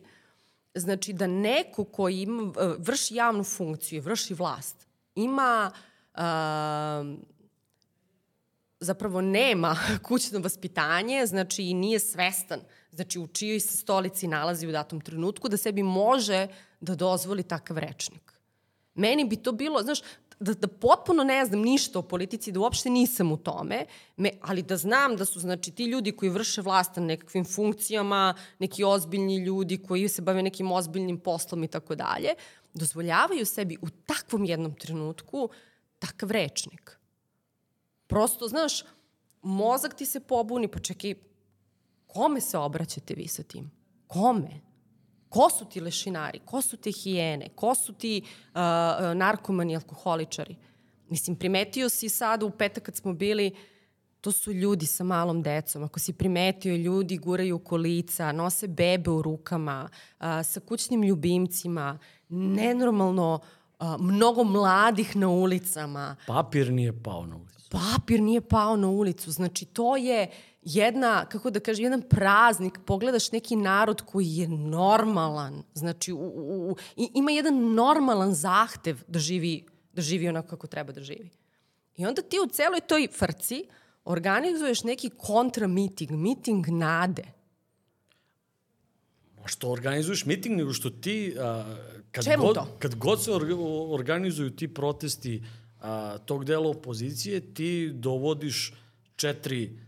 znači da neko ko ima, vrši javnu funkciju, vrši vlast, ima uh, zapravo nema kućno vaspitanje, znači i nije svestan, znači u čijoj se stolici nalazi u datom trenutku, da sebi može da dozvoli takav rečnik. Meni bi to bilo, znaš, da, da potpuno ne znam ništa o politici, da uopšte nisam u tome, me, ali da znam da su znači ti ljudi koji vrše vlast na nekakvim funkcijama, neki ozbiljni ljudi koji se bave nekim ozbiljnim poslom i tako dalje, dozvoljavaju sebi u takvom jednom trenutku takav rečnik. Prosto, znaš, mozak ti se pobuni, pa čekaj, kome se obraćate vi sa tim? Kome? Ko su ti lešinari? Ko su te hijene? Ko su ti uh, uh, narkomani, alkoholičari? Mislim, primetio si sada u petak kad smo bili, to su ljudi sa malom decom. Ako si primetio, ljudi guraju kolica, nose bebe u rukama, uh, sa kućnim ljubimcima, nenormalno uh, mnogo mladih na ulicama Papir nije pao na ulicu. papir nije pao na ulicu. Znači, to je jedna, kako da kažem, jedan praznik. Pogledaš neki narod koji je normalan. Znači, u, u, u, ima jedan normalan zahtev da živi, da živi onako kako treba da živi. I onda ti u celoj toj frci organizuješ neki kontra miting, nade. Ma što organizuješ miting, nego što ti, a, kad, Čemu god, to? kad god se orga, organizuju ti protesti a, tog dela opozicije, ti dovodiš četiri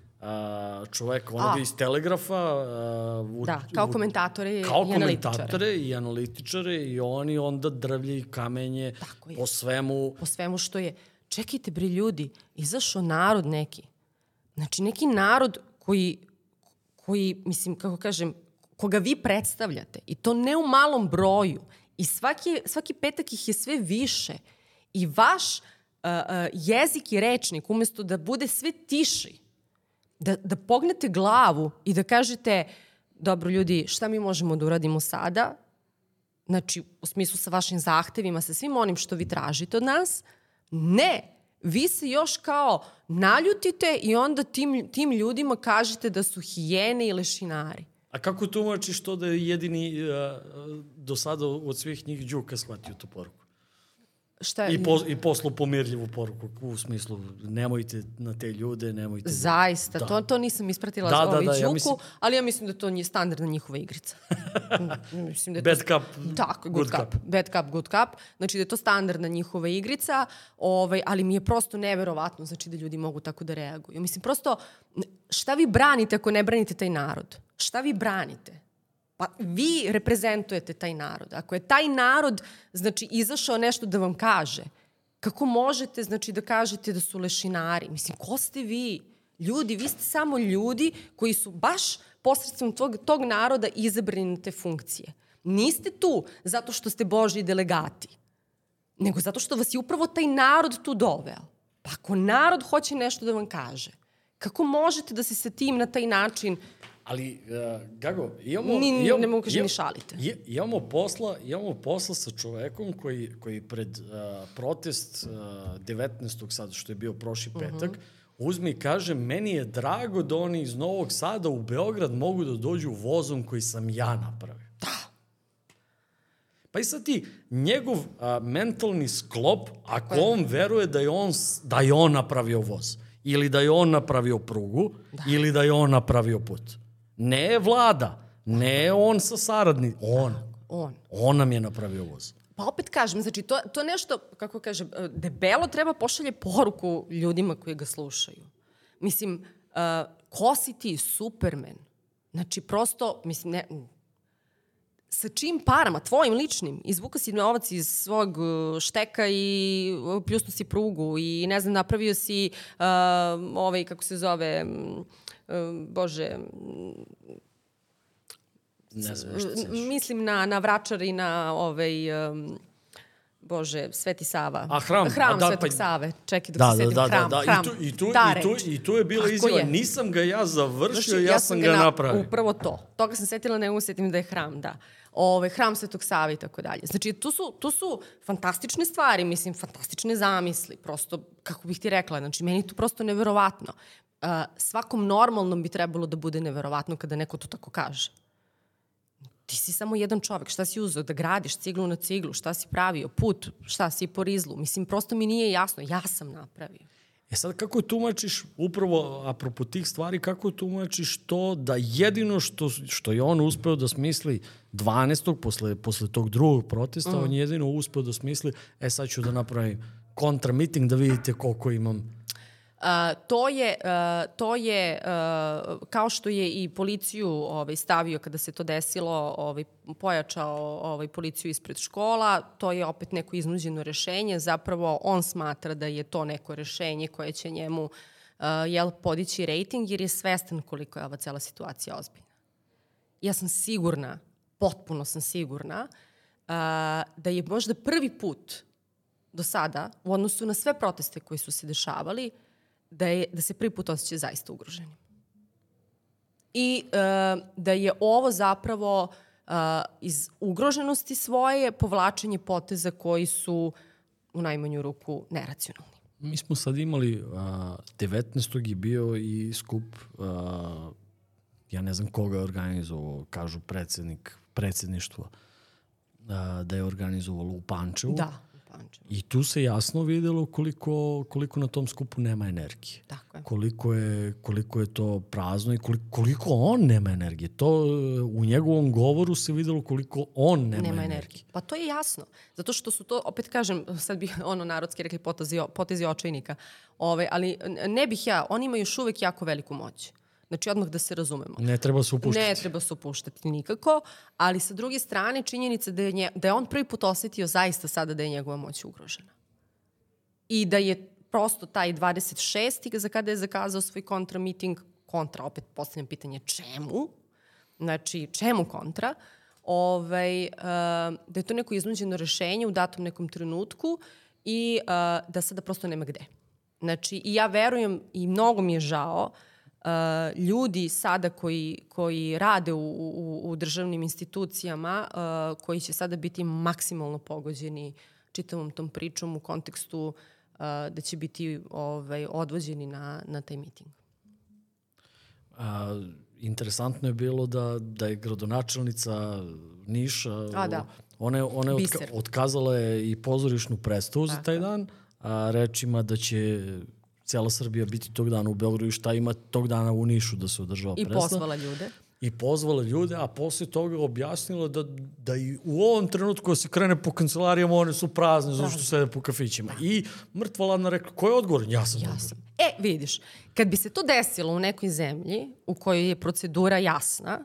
čoveka, onoga A. iz Telegrafa. A, u, Da, kao komentatore kao i analitičare. komentatore i analitičare i oni onda drvlje i kamenje Tako je. po svemu. po svemu što je. Čekajte bre ljudi, izašao narod neki. Znači neki narod koji, koji, mislim, kako kažem, koga vi predstavljate i to ne u malom broju i svaki, svaki petak ih je sve više i vaš uh, uh, jezik i rečnik umesto da bude sve tiši, da, da pognete glavu i da kažete dobro ljudi, šta mi možemo da uradimo sada, znači u smislu sa vašim zahtevima, sa svim onim što vi tražite od nas, ne, vi se još kao naljutite i onda tim, tim ljudima kažete da su hijene i lešinari. A kako tumačiš to da je jedini a, do sada od svih njih Đuka shvatio tu poruku? Šta je? I, po, I poslu pomirljivu poruku u smislu nemojte na te ljude, nemojte... da- Zaista, Da. to, to nisam ispratila Da, da, da, ovaj da, ja Đuku, mislim- ali ja mislim da to nije standardna njihova igrica. mislim da Bad cup, Tako, good good, cup. Bad cup, good cup. Znači da je to standardna njihova igrica, ovaj, ali mi je prosto neverovatno znači da ljudi mogu tako da reaguju. Mislim, prosto, šta vi branite ako ne branite taj narod? Šta vi branite? Pa vi reprezentujete taj narod. Ako je taj narod, znači, izašao nešto da vam kaže, kako možete, znači, da kažete da su lešinari? Mislim, ko ste vi? Ljudi, vi ste samo ljudi koji su baš posredstvom tog, tog naroda izabrani na te funkcije. Niste tu zato što ste Božji delegati, nego zato što vas je upravo taj narod tu doveo. Pa ako narod hoće nešto da vam kaže, kako možete da se sa tim na taj način Ali, uh, Gago, imamo... Ni- imamo, ne mogu ni šalite. je- Imamo posla, imamo posla sa čovekom koji, koji pred uh, protest uh, 19. sad, što je bio prošli Mhm. petak, uzme i kaže, meni je drago da oni iz Novog Sada u Beograd mogu da dođu vozom koji sam ja napravio. Da. Pa i sad ti, njegov a, mentalni sklop, ako on veruje da je on, da je on napravio voz Ili da je on napravio prugu, da. ili da je on napravio put. Ne vlada, ne on sa saradni, on. On. On nam je napravio voz. Pa opet kažem, znači to, to nešto, kako kažem, debelo treba pošalje poruku ljudima koji ga slušaju. Mislim, uh, ko si ti, Superman? Znači, prosto, mislim, ne, sa čim parama, tvojim ličnim, izvuka si novac iz svog uh, šteka i pljusnu si prugu i ne znam, napravio si uh, ovaj, kako se zove, uh, bože, ne znam što se Mislim na, na Vračar i na ovaj, um, Bože, Sveti Sava. A hram. Hram A da, Svetog pa, Save. Čekaj dok da, se setim. da, da, hram, da, hram. I tu, i tu, i tu, i tu je bila izjava, nisam ga ja završio, Znači, ja, sam ga na- napravio. Upravo to. Toga sam setila, ne mogu se setim da je hram, da. Ove, hram Svetog Save i tako dalje. Znači, tu su, tu su fantastične stvari, mislim, fantastične zamisli. Prosto, kako bih ti rekla, znači, meni je to prosto neverovatno. Uh, svakom normalnom bi trebalo da bude neverovatno kada neko to tako kaže. Ti si samo jedan čovek, šta si uzeo da gradiš ciglu na ciglu, šta si pravio, put, šta si po rizlu. Mislim, prosto mi nije jasno, ja sam napravio. E sad, kako tumačiš, upravo apropo tih stvari, kako tumačiš to da jedino što, što je on uspeo da smisli 12. posle, posle tog drugog protesta, mm. on je jedino uspeo da smisli, e sad ću da napravim kontra miting da vidite koliko imam to je, uh, to je uh, kao što je i policiju ovaj, stavio kada se to desilo, ovaj, pojačao ovaj, policiju ispred škola, to je opet neko iznuđeno rešenje, zapravo on smatra da je to neko rešenje koje će njemu uh, jel, podići rating jer je svestan koliko je ova cela situacija ozbiljna. Ja sam sigurna, potpuno sam sigurna, uh, da je možda prvi put do sada, u odnosu na sve proteste koji su se dešavali, da, je, da se prvi put osjeća zaista ugroženim. I e, da je ovo zapravo e, iz ugroženosti svoje povlačenje poteza koji su u najmanju ruku neracionalni. Mi smo sad imali, a, 19. je bio i skup, a, ja ne znam koga je organizovao, kažu predsednik, predsedništvo, a, da je organizovalo u Pančevu. Da, u Pančevu. I tu se jasno videlo koliko, koliko na tom skupu nema energije. Tako je. Koliko je, koliko je to prazno i koliko, koliko on nema energije. To u njegovom govoru se videlo koliko on nema, Nema energije. energije. Pa to je jasno. Zato što su to, opet kažem, sad bi ono narodski rekli potezi, potezi očajnika, Ove, ali ne bih ja, oni imaju još uvek jako veliku moć. Znači, odmah da se razumemo. Ne treba se upuštati. Ne treba se upuštati nikako, ali sa druge strane činjenica da je, nje, da je on prvi put osetio zaista sada da je njegova moć ugrožena. I da je prosto taj 26. za kada je zakazao svoj kontra miting, kontra, opet postavljam pitanje čemu, znači čemu kontra, ovaj, uh, da je to neko iznuđeno rešenje u datom nekom trenutku i uh, da sada prosto nema gde. Znači, i ja verujem i mnogo mi je žao uh, ljudi sada koji, koji rade u, u, u državnim institucijama, uh, koji će sada biti maksimalno pogođeni čitavom tom pričom u kontekstu uh, da će biti ovaj, odvođeni na, na taj miting. A, interesantno je bilo da, da je gradonačelnica Niša, A, da. ona je, ona je otka, otkazala je i pozorišnu predstavu za taj dan, a rečima da će cijela Srbija biti tog dana u Beogradu i šta ima tog dana u Nišu da se održava I predstava. pozvala ljude. I pozvala ljude, a posle toga objasnila da, da i u ovom trenutku se krene po kancelarijama, one su prazne zato što sede po kafićima. I mrtva ladna rekla, ko je odgovoran? Ja sam Ja sam. E, vidiš, kad bi se to desilo u nekoj zemlji u kojoj je procedura jasna,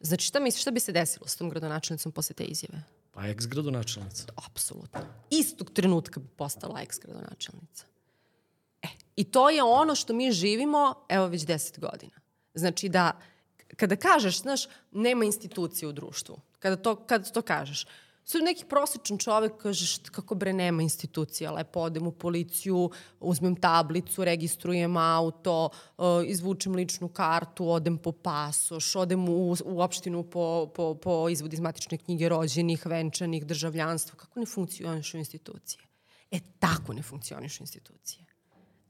znači šta misliš, šta bi se desilo s tom gradonačelnicom posle te izjave? Pa ex-gradonačelnica. Apsolutno. Istog trenutka bi postala ex-gradonačelnica. E, i to je ono što mi živimo, evo već deset godina. Znači da, kada kažeš, znaš, nema institucije u društvu, kada to, kada to kažeš, Sad neki prosječan čovek kaže št, kako bre nema institucija, lepo odem u policiju, uzmem tablicu, registrujem auto, uh, izvučem ličnu kartu, odem po pasoš, odem u, u opštinu po, po, po izvod iz matične knjige rođenih, venčanih, državljanstva. Kako ne funkcionišu institucije? E, tako ne funkcionišu institucije.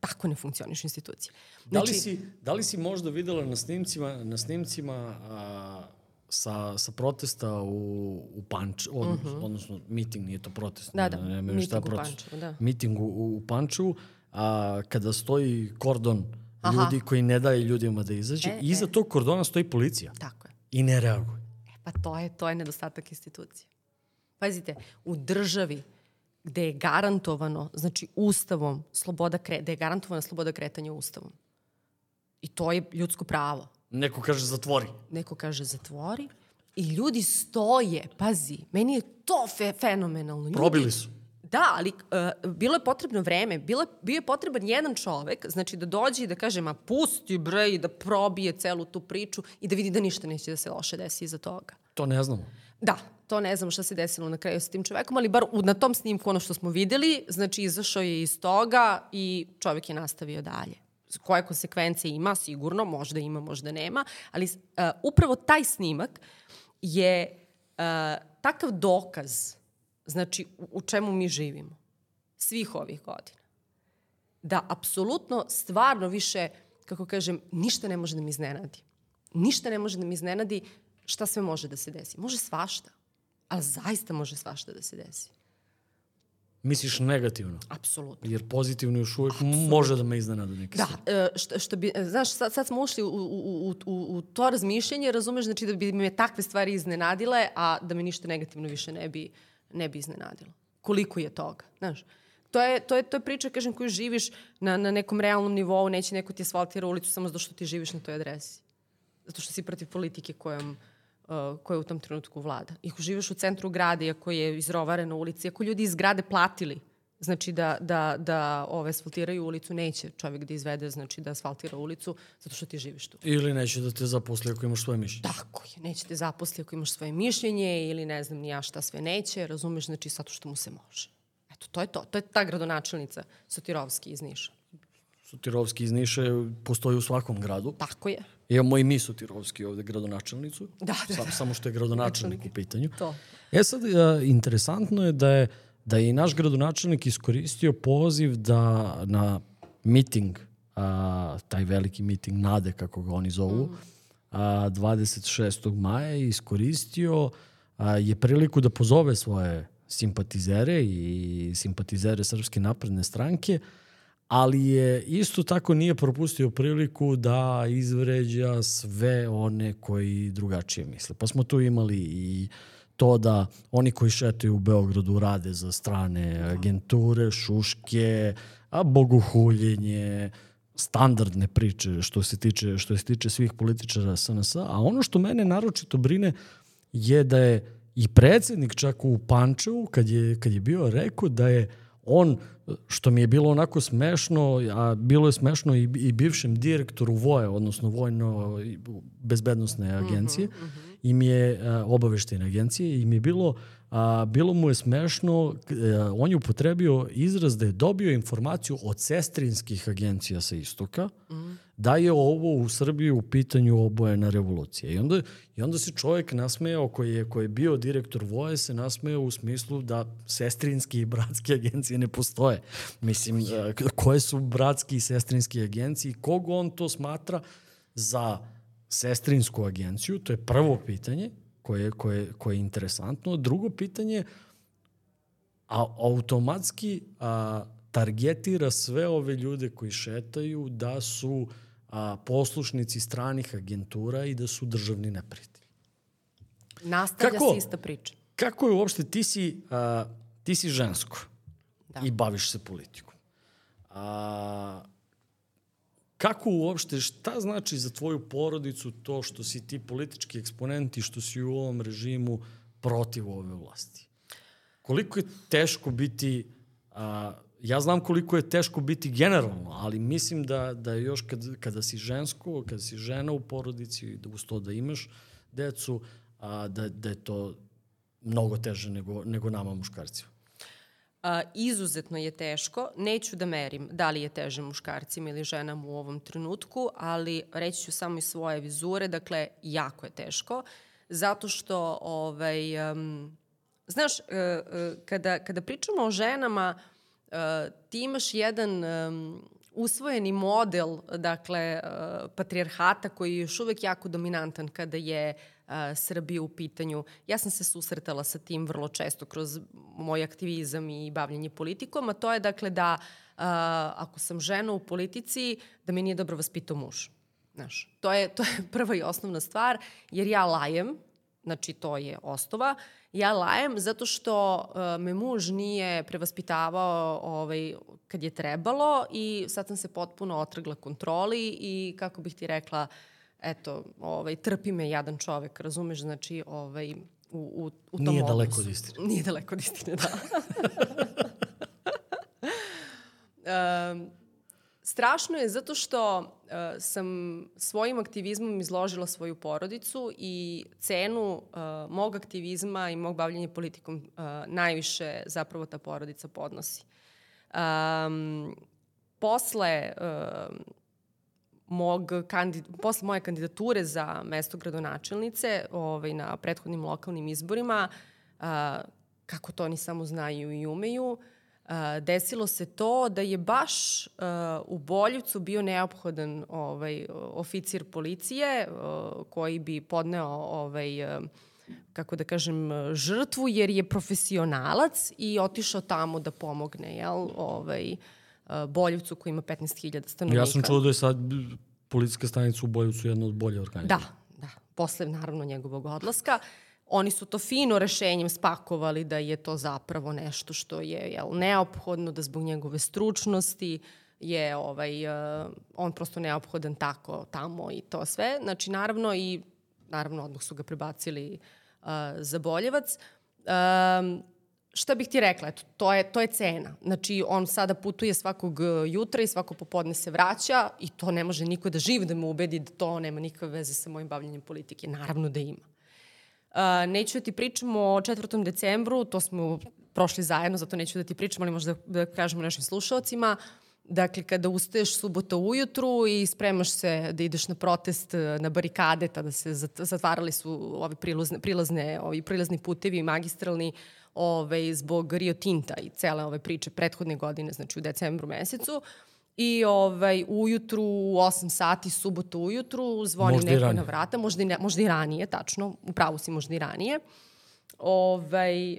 Tako ne funkcionišu institucije. Da li, si, da li si možda videla na snimcima, na snimcima a, sa, sa protesta u, u Panč, odnosno, uh -huh. odnosno miting, nije to protest. Mhm. Da, da, ne, ne, miting šta je u protest. Pančevu, da. Miting u, u Pančevu. a, kada stoji kordon Aha. ljudi koji ne daje ljudima da izađe, E, iza e. tog kordona stoji policija Tako je. i ne reaguje. E, pa to je, to je nedostatak institucije. Pazite, u državi gde je garantovano, znači ustavom, sloboda kre, da je garantovana sloboda kretanja ustavom. I to je ljudsko pravo. Neko kaže zatvori. Neko kaže zatvori i ljudi stoje, pazi, meni je to fe, fenomenalno. Ljudi, Probili su. Da, ali uh, bilo je potrebno vreme, bilo, bio je potreban jedan čovek, znači da dođe i da kaže, ma pusti bre i da probije celu tu priču i da vidi da ništa neće da se loše desi iza toga. To ne znamo. Da, to ne znamo šta se desilo na kraju sa tim čovekom, ali bar na tom snimku ono što smo videli, znači izašao je iz toga i čovek je nastavio dalje. Koje konsekvence ima, sigurno, možda ima, možda nema, ali uh, upravo taj snimak je uh, takav dokaz, znači u, u čemu mi živimo, svih ovih godina. Da apsolutno, stvarno više, kako kažem, ništa ne može da mi iznenadi. Ništa ne može da mi iznenadi šta sve može da se desi. Može svašta, ali zaista može svašta da se desi. Misliš negativno. Apsolutno. Jer pozitivno još uvijek može da me iznenada neki Da, stvari. e, što, što bi, znaš, sad, sad smo ušli u, u, u, u, u to razmišljanje, razumeš, znači da bi me takve stvari iznenadile, a da me ništa negativno više ne bi, ne bi iznenadilo. Koliko je toga, znaš. To je, to je, to je priča, kažem, koju živiš na, na nekom realnom nivou, neće neko ti asfaltira ulicu samo zato što ti živiš na toj adresi. Zato što si protiv politike kojom, uh, koja u tom trenutku vlada. I ako živiš u centru grada, iako je izrovarena ulica, iako ljudi iz grade platili, znači da, da, da ove, asfaltiraju ulicu, neće čovjek da izvede, znači da asfaltira ulicu, zato što ti živiš tu. Ili neće da te zaposli ako imaš svoje mišljenje. Tako je, neće te zaposli ako imaš svoje mišljenje ili ne znam ni ja šta sve neće, razumeš, znači zato što mu se može. Eto, to je to. To je ta gradonačelnica Sotirovski iz Niša. Sotirovski iz Niša postoji u svakom gradu. Tako je. Imamo i mi Sotirovski ovde gradonačelnicu. Da, da, Sam, samo što je gradonačelnik u pitanju. To. E sad, a, interesantno je da je da je i naš gradonačelnik iskoristio poziv da na miting, a, taj veliki miting Nade, kako ga oni zovu, a, 26. maja iskoristio a, je priliku da pozove svoje simpatizere i simpatizere Srpske napredne stranke, ali je isto tako nije propustio priliku da izvređa sve one koji drugačije misle. Pa smo tu imali i to da oni koji šetaju u Beogradu rade za strane agenture, šuške, a boguhuljenje, standardne priče što se tiče što se tiče svih političara SNS, a ono što mene naročito brine je da je i predsednik čak u Pančevu kad je kad je bio rekao da je on što mi je bilo onako smešno, a bilo je smešno i, i bivšem direktoru VOE, odnosno vojno bezbednostne agencije, mm -hmm. im je a, obaveštene agencije, im je bilo a, bilo mu je smešno, a, on je upotrebio izraz da je dobio informaciju od sestrinskih agencija sa istoka, mm. Da je ovo u Srbiji u pitanju obojena revolucija. I onda, I onda se čovjek nasmejao, koji je, koji je bio direktor voje, se nasmejao u smislu da sestrinski i bratske agencije ne postoje. Mislim, koje su bratski i sestrinski agencije, kog on to smatra za sestrinsku agenciju, to je prvo pitanje koje, koje, koje je interesantno. Drugo pitanje, a automatski a, targetira sve ove ljude koji šetaju da su a, poslušnici stranih agentura i da su državni neprijatelji. Nastavlja Kako? se ista priča. Kako je uopšte, ti si, a, ti si žensko da. i baviš se politikom. A, kako uopšte, šta znači za tvoju porodicu to što si ti politički eksponent i što si u ovom režimu protiv ove vlasti? Koliko je teško biti, a, ja znam koliko je teško biti generalno, ali mislim da, da još kad, kada si žensko, kada si žena u porodici, da uz to da imaš decu, a, da, da je to mnogo teže nego, nego nama muškarcima. A, izuzetno je teško. Neću da merim da li je teže muškarcima ili ženama u ovom trenutku, ali reći ću samo iz svoje vizure, dakle, jako je teško, zato što, ovaj, um, znaš, uh, uh, kada, kada pričamo o ženama, uh, ti imaš jedan um, usvojeni model, dakle, uh, patrijarhata koji je još uvek jako dominantan kada je uh, Srbije u pitanju. Ja sam se susretala sa tim vrlo često kroz moj aktivizam i bavljanje politikom, a to je dakle da ako sam žena u politici, da me nije dobro vaspitao muž. Znaš, to je, to je prva i osnovna stvar, jer ja lajem, znači to je osnova, ja lajem zato što uh, me muž nije prevaspitavao ovaj, kad je trebalo i sad sam se potpuno otrgla kontroli i kako bih ti rekla, eto, ovaj, trpi me jadan čovek, razumeš, znači ovaj, u, u, u tom Nije odnosu. daleko od istine. Nije daleko od istine, da. um, strašno je zato što uh, sam svojim aktivizmom izložila svoju porodicu i cenu uh, mog aktivizma i mog bavljenja politikom uh, najviše zapravo ta porodica podnosi. Um, posle uh, mog kandid, posle moje kandidature za mesto gradonačelnice ovaj, na prethodnim lokalnim izborima, a, kako to oni samo znaju i umeju, a, desilo se to da je baš u Boljevcu bio neophodan ovaj, oficir policije koji bi podneo ovaj, kako da kažem, žrtvu, jer je profesionalac i otišao tamo da pomogne, jel, ovaj, Boljevcu koji ima 15.000 stanovnika. Ja sam čuo da je sad policijska stanica u Boljevcu jedna od bolje organizacije. Da, da. Posle, naravno, njegovog odlaska. Oni su to fino rešenjem spakovali da je to zapravo nešto što je jel, neophodno, da zbog njegove stručnosti je ovaj, uh, on prosto neophodan tako tamo i to sve. Znači, naravno, i naravno odmah su ga prebacili uh, za Boljevac. Um, šta bih ti rekla, eto, to je, to je cena. Znači, on sada putuje svakog e, jutra i svako popodne se vraća i to ne može niko da živ da me ubedi da to nema nikakve veze sa mojim bavljanjem politike. Naravno da ima. Uh, neću da ti pričam o 4. decembru, to smo prošli zajedno, zato neću da ti pričam, ali možda da, kažemo našim slušalcima. Dakle, kada ustaješ subota ujutru i spremaš se da ideš na protest e, na barikade, tada se zatvarali su ovi prilazne, prilazne, ovi prilazni putevi magistralni, ovaj, zbog Rio Tinta i cele ove priče prethodne godine, znači u decembru mesecu. I ovaj, ujutru, u 8 sati, subotu ujutru, zvoni možda neko na vrata, možda i, ne, možda i ranije, tačno, u pravu si možda i ranije. Ovaj,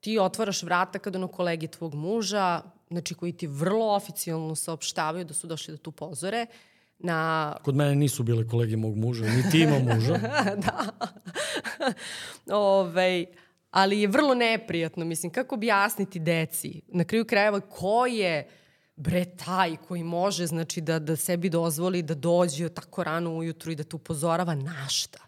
ti otvaraš vrata kad ono kolegi tvog muža, znači koji ti vrlo oficijalno saopštavaju da su došli da tu pozore, na... Kod mene nisu bile kolege mog muža, ni ti ima muža. da. Ove, ovaj, ali je vrlo neprijatno, mislim, kako objasniti deci, na kraju krajeva ko je bre taj koji može znači da, da sebi dozvoli da dođe tako rano ujutru i da te upozorava na šta?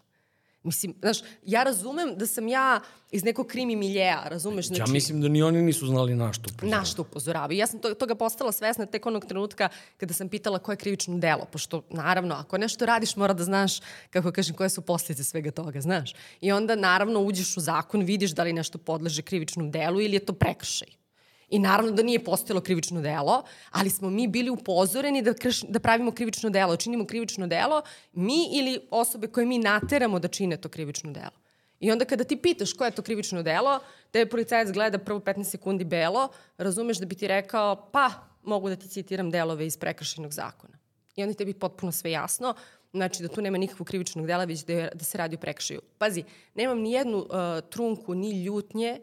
Mislim, znaš, ja razumem da sam ja iz nekog krimi miljeja, razumeš? Znači, ja mislim da ni oni nisu znali na što upozoravaju. Na što upozoravaju. Ja sam to, toga postala svesna tek onog trenutka kada sam pitala koje je krivično delo, pošto naravno, ako nešto radiš mora da znaš, kako kažem, koje su posljedice svega toga, znaš. I onda naravno uđeš u zakon, vidiš da li nešto podleže krivičnom delu ili je to prekršaj. I naravno da nije postojalo krivično delo, ali smo mi bili upozoreni da, krš, da pravimo krivično delo, činimo krivično delo, mi ili osobe koje mi nateramo da čine to krivično delo. I onda kada ti pitaš koje je to krivično delo, tebe policajac gleda prvo 15 sekundi belo, razumeš da bi ti rekao, pa, mogu da ti citiram delove iz prekršajnog zakona. I onda tebi potpuno sve jasno, znači da tu nema nikakvog krivičnog dela, već da, je, da se radi o prekršaju. Pazi, nemam ni jednu uh, trunku, ni ljutnje,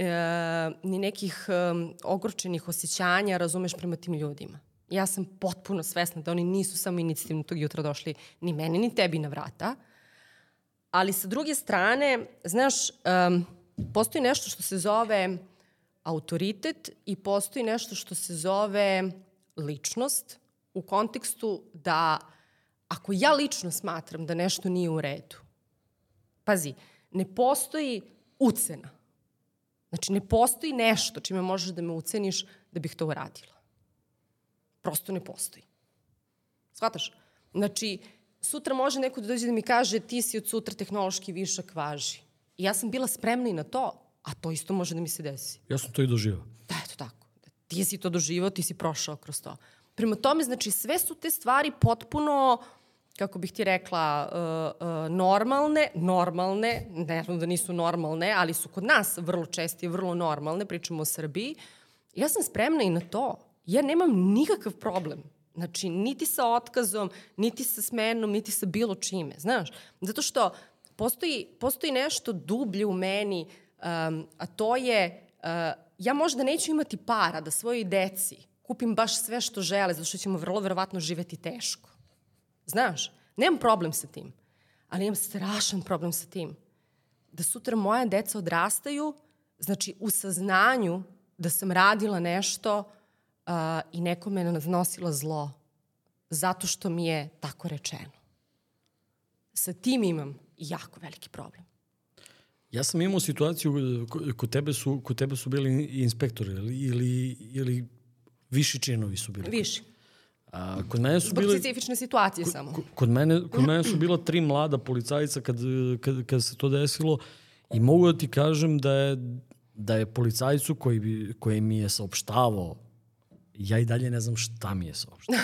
e, ni nekih e, ogorčenih osjećanja, razumeš, prema tim ljudima. Ja sam potpuno svesna da oni nisu samo inicijativno tog jutra došli ni meni, ni tebi na vrata. Ali sa druge strane, znaš, um, postoji nešto što se zove autoritet i postoji nešto što se zove ličnost u kontekstu da ako ja lično smatram da nešto nije u redu, pazi, ne postoji ucena Znači, ne postoji nešto čime možeš da me uceniš da bih to uradila. Prosto ne postoji. Shvataš? Znači, sutra može neko da dođe da mi kaže ti si od sutra tehnološki višak važi. I ja sam bila spremna i na to, a to isto može da mi se desi. Ja sam to i doživao. Da, eto tako. Ti si to doživao, ti si prošao kroz to. Prema tome, znači, sve su te stvari potpuno uh, kako bih ti rekla, uh, uh, normalne, normalne, ne znam da nisu normalne, ali su kod nas vrlo česti, vrlo normalne, pričamo o Srbiji, ja sam spremna i na to. Ja nemam nikakav problem. Znači, niti sa otkazom, niti sa smenom, niti sa bilo čime, znaš. Zato što postoji, postoji nešto dublje u meni, um, a to je, uh, ja možda neću imati para da svojoj deci kupim baš sve što žele, zato što ćemo vrlo verovatno živeti teško. Znaš, nemam problem sa tim, ali imam strašan problem sa tim. Da sutra moja deca odrastaju, znači u saznanju da sam radila nešto uh, i nekome nanosila zlo zato što mi je tako rečeno. Sa tim imam jako veliki problem. Ja sam imao situaciju, kod tebe su, kod tebe su bili inspektori ili, ili, ili viši činovi su bili. Viši. A, kod mene su Zbog bile... specifične situacije kod, samo. Kod mene, kod mene su bila tri mlada policajca kad, kad, kad se to desilo i mogu da ti kažem da je, da je policajcu koji, bi, koji mi je saopštavao ja i dalje ne znam šta mi je saopštao.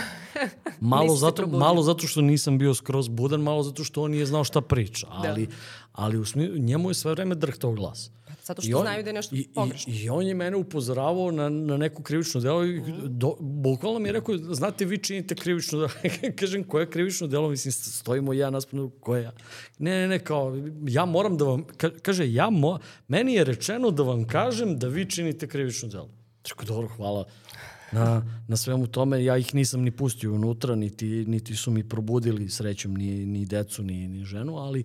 Malo, zato, malo zato što nisam bio skroz budan, malo zato što on nije znao šta priča, ali, da. ali u smi, njemu je sve vreme drhtao glas. Zato što on, znaju da je nešto i, pogrešno. I, I on je mene upozoravao na, na neku krivično delo i do, bukvalno mi je rekao, znate, vi činite krivično delo. Kažem, koje krivično delo? Mislim, stojimo ja naspredno, koje ja? Ne, ne, ne, kao, ja moram da vam, ka, kaže, ja mo, meni je rečeno da vam kažem da vi činite krivično delo. Tako, dobro, hvala na, na svemu tome. Ja ih nisam ni pustio unutra, niti, niti su mi probudili srećom ni, ni decu, ni, ni ženu, ali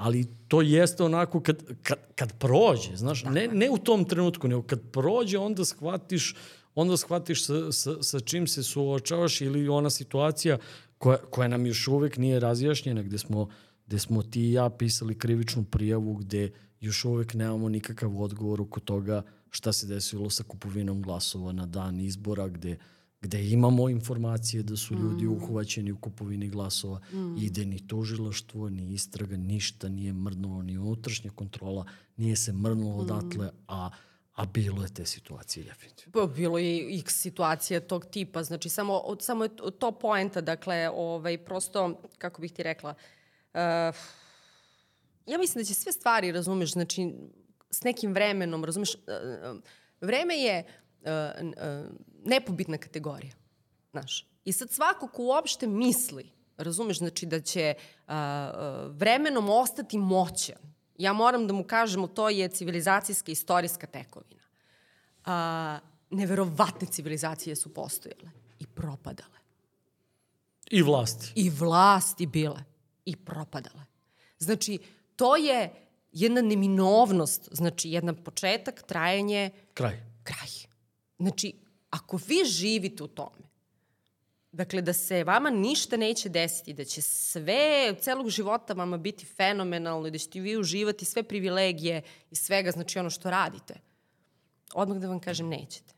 ali to jeste onako kad, kad, kad prođe, znaš, ne, ne u tom trenutku, nego kad prođe onda shvatiš, onda shvatiš sa, sa, sa čim se suočavaš ili ona situacija koja, koja nam još uvek nije razjašnjena, gde smo, gde smo ti i ja pisali krivičnu prijavu, gde još uvek nemamo nikakav odgovor oko toga šta se desilo sa kupovinom glasova na dan izbora, gde gde imamo informacije da su ljudi mm. uhvaćeni u kupovini glasova, mm. ide ni tužilaštvo, ni istraga, ništa nije mrnulo, ni unutrašnja kontrola, nije se mrnulo mm. odatle, a A bilo je te situacije, definitivno. Pa, bilo je x situacija tog tipa, znači samo, samo je to poenta, dakle, ovaj, prosto, kako bih ti rekla, uh, ja mislim da će sve stvari, razumeš, znači, s nekim vremenom, razumeš, uh, vreme je nepobitna kategorija. Znaš. I sad svako ko uopšte misli, razumeš, znači da će uh, vremenom ostati moćan, ja moram da mu kažem, to je civilizacijska istorijska tekovina. A, neverovatne civilizacije su postojale i propadale. I vlasti. I vlasti bile i propadale. Znači, to je jedna neminovnost, znači jedan početak, trajanje... Kraj. Kraj. Znači, ako vi živite u tome, dakle da se vama ništa neće desiti, da će sve, celog života vama biti fenomenalno i da ćete vi uživati sve privilegije i svega, znači ono što radite, odmah da vam kažem nećete.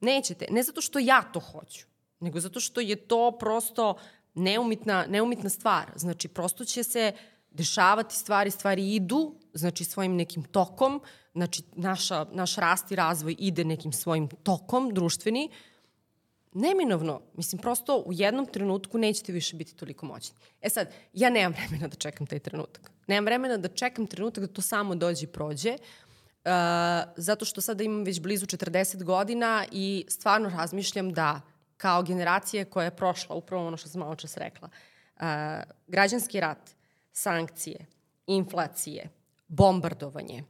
Nećete. Ne zato što ja to hoću, nego zato što je to prosto neumitna, neumitna stvar. Znači, prosto će se dešavati stvari, stvari idu, znači svojim nekim tokom, znači naša, naš rast i razvoj ide nekim svojim tokom društveni, neminovno, mislim, prosto u jednom trenutku nećete više biti toliko moćni. E sad, ja nemam vremena da čekam taj trenutak. Nemam vremena da čekam trenutak da to samo dođe i prođe, uh, zato što sada imam već blizu 40 godina i stvarno razmišljam da kao generacija koja je prošla, upravo ono što sam malo čas rekla, uh, građanski rat, sankcije, inflacije, bombardovanje,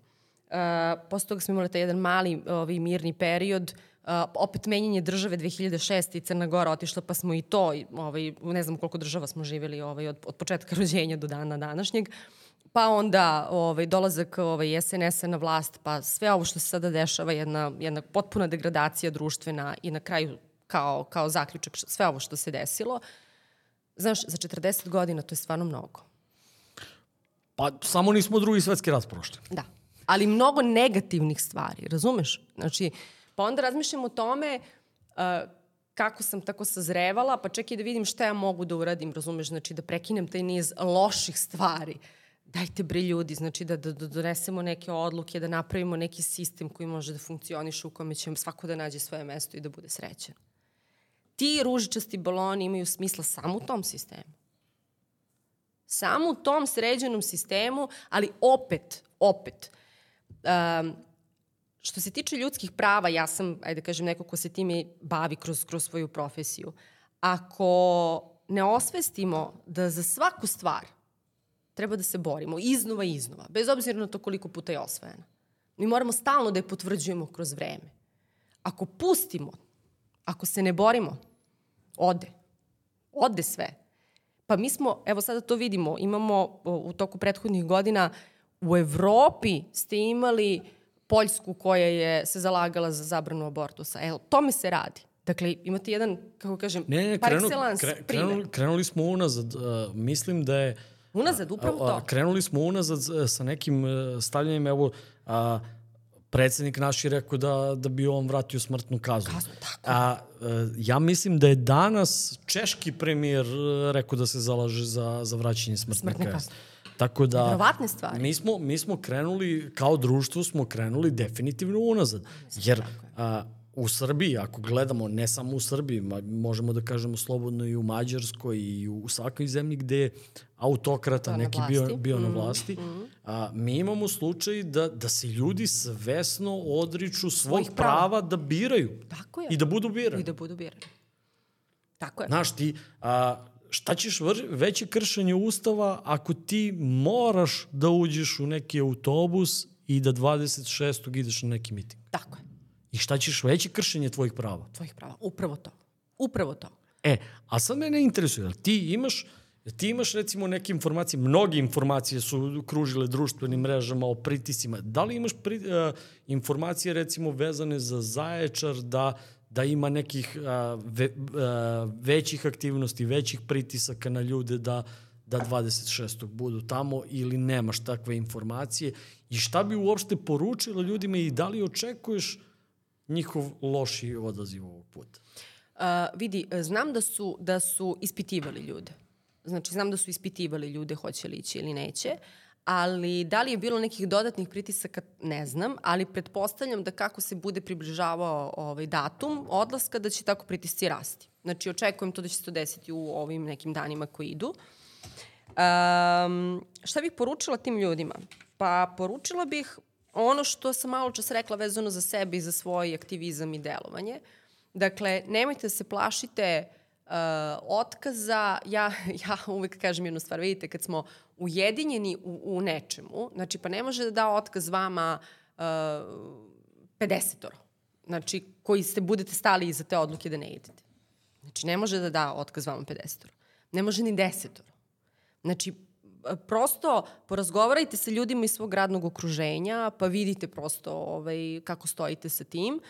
Uh, posle toga smo imali taj jedan mali ovaj, mirni period, uh, opet menjanje države 2006. i Crna Gora otišla, pa smo i to, ovaj, ne znam koliko država smo živjeli ovaj, od, od početka rođenja do dana današnjeg, pa onda ovaj, dolazak ovaj, SNS-a na vlast, pa sve ovo što se sada dešava, jedna, jedna potpuna degradacija društvena i na kraju kao, kao zaključak sve ovo što se desilo. Znaš, za 40 godina to je stvarno mnogo. Pa samo nismo drugi svetski rat prošli. Da ali mnogo negativnih stvari, razumeš? Znači, pa onda razmišljam o tome uh, kako sam tako sazrevala, pa i da vidim šta ja mogu da uradim, razumeš? Znači, da prekinem taj niz loših stvari. Dajte bre ljudi, znači da, da, da donesemo neke odluke, da napravimo neki sistem koji može da funkcioniše u kome će svako da nađe svoje mesto i da bude srećan. Ti ružičasti baloni imaju smisla samo u tom sistemu. Samo u tom sređenom sistemu, ali opet, opet, Um, što se tiče ljudskih prava, ja sam, ajde da kažem, neko ko se time bavi kroz, kroz svoju profesiju. Ako ne osvestimo da za svaku stvar treba da se borimo iznova i iznova, bez obzira na to koliko puta je osvojena. Mi moramo stalno da je potvrđujemo kroz vreme. Ako pustimo Ako se ne borimo, ode. Ode sve. Pa mi smo, evo sada to vidimo, imamo u toku prethodnih godina u Evropi ste imali Poljsku koja je se zalagala za zabranu abortusa. Evo, tome se radi. Dakle, imate jedan, kako kažem, ne, ne, par krenu, excellence kre, krenuli, krenuli smo unazad. Uh, mislim da je... Unazad, upravo to. Krenuli smo unazad sa nekim uh, stavljanjem, evo, a, predsednik naš je rekao da, da bi on vratio smrtnu kaznu. Kaznu, tako. A, a, ja mislim da je danas češki premijer uh, rekao da se zalaže za, za vraćanje smrtne, Smrtne kazne. kazne. Tako da... Verovatne stvari. Mi smo, mi smo krenuli, kao društvo smo krenuli definitivno unazad. Jer a, u Srbiji, ako gledamo, ne samo u Srbiji, ma, možemo da kažemo slobodno i u Mađarskoj i u svakoj zemlji gde je autokrata na neki bio, bio na vlasti, a, mi imamo slučaj da, da se ljudi svesno odriču Svojih prava. prava da biraju Tako je. i da budu birani. I da budu birani. Tako je. Znaš, ti, a, šta ćeš veće kršenje ustava ako ti moraš da uđeš u neki autobus i da 26. ideš na neki miting? Tako je. I šta ćeš veće kršenje tvojih prava? Tvojih prava. Upravo to. Upravo to. E, a sad mene interesuje, jel ti imaš ti imaš recimo neke informacije, mnoge informacije su kružile društvenim mrežama o pritisima. Da li imaš pri, uh, informacije recimo vezane za Zaječar da da ima nekih uh, ve, uh, većih aktivnosti, većih pritisaka na ljude da da 26. budu tamo ili nemaš takve informacije i šta bi uopšte poručila ljudima i da li očekuješ njihov loši odaziv ovog puta? Uh, vidi, znam da su, da su ispitivali ljude. Znači, znam da su ispitivali ljude hoće li ići ili neće, ali da li je bilo nekih dodatnih pritisaka, ne znam, ali pretpostavljam da kako se bude približavao ovaj datum odlaska, da će tako pritisci rasti. Znači, očekujem to da će se to desiti u ovim nekim danima koji idu. Um, šta bih poručila tim ljudima? Pa poručila bih ono što sam malo čas rekla vezano za sebe i za svoj aktivizam i delovanje. Dakle, nemojte da se plašite uh, otkaza. Ja, ja uvek kažem jednu stvar. Vidite, kad smo ujedinjeni u, u nečemu, znači pa ne može da da otkaz vama uh, 50-oro. Znači, koji ste budete stali iza te odluke da ne idete. Znači, ne može da da otkaz vama 50-oro. Ne može ni 10-oro. Znači, prosto porazgovarajte sa ljudima iz svog radnog okruženja, pa vidite prosto ovaj, kako stojite sa tim.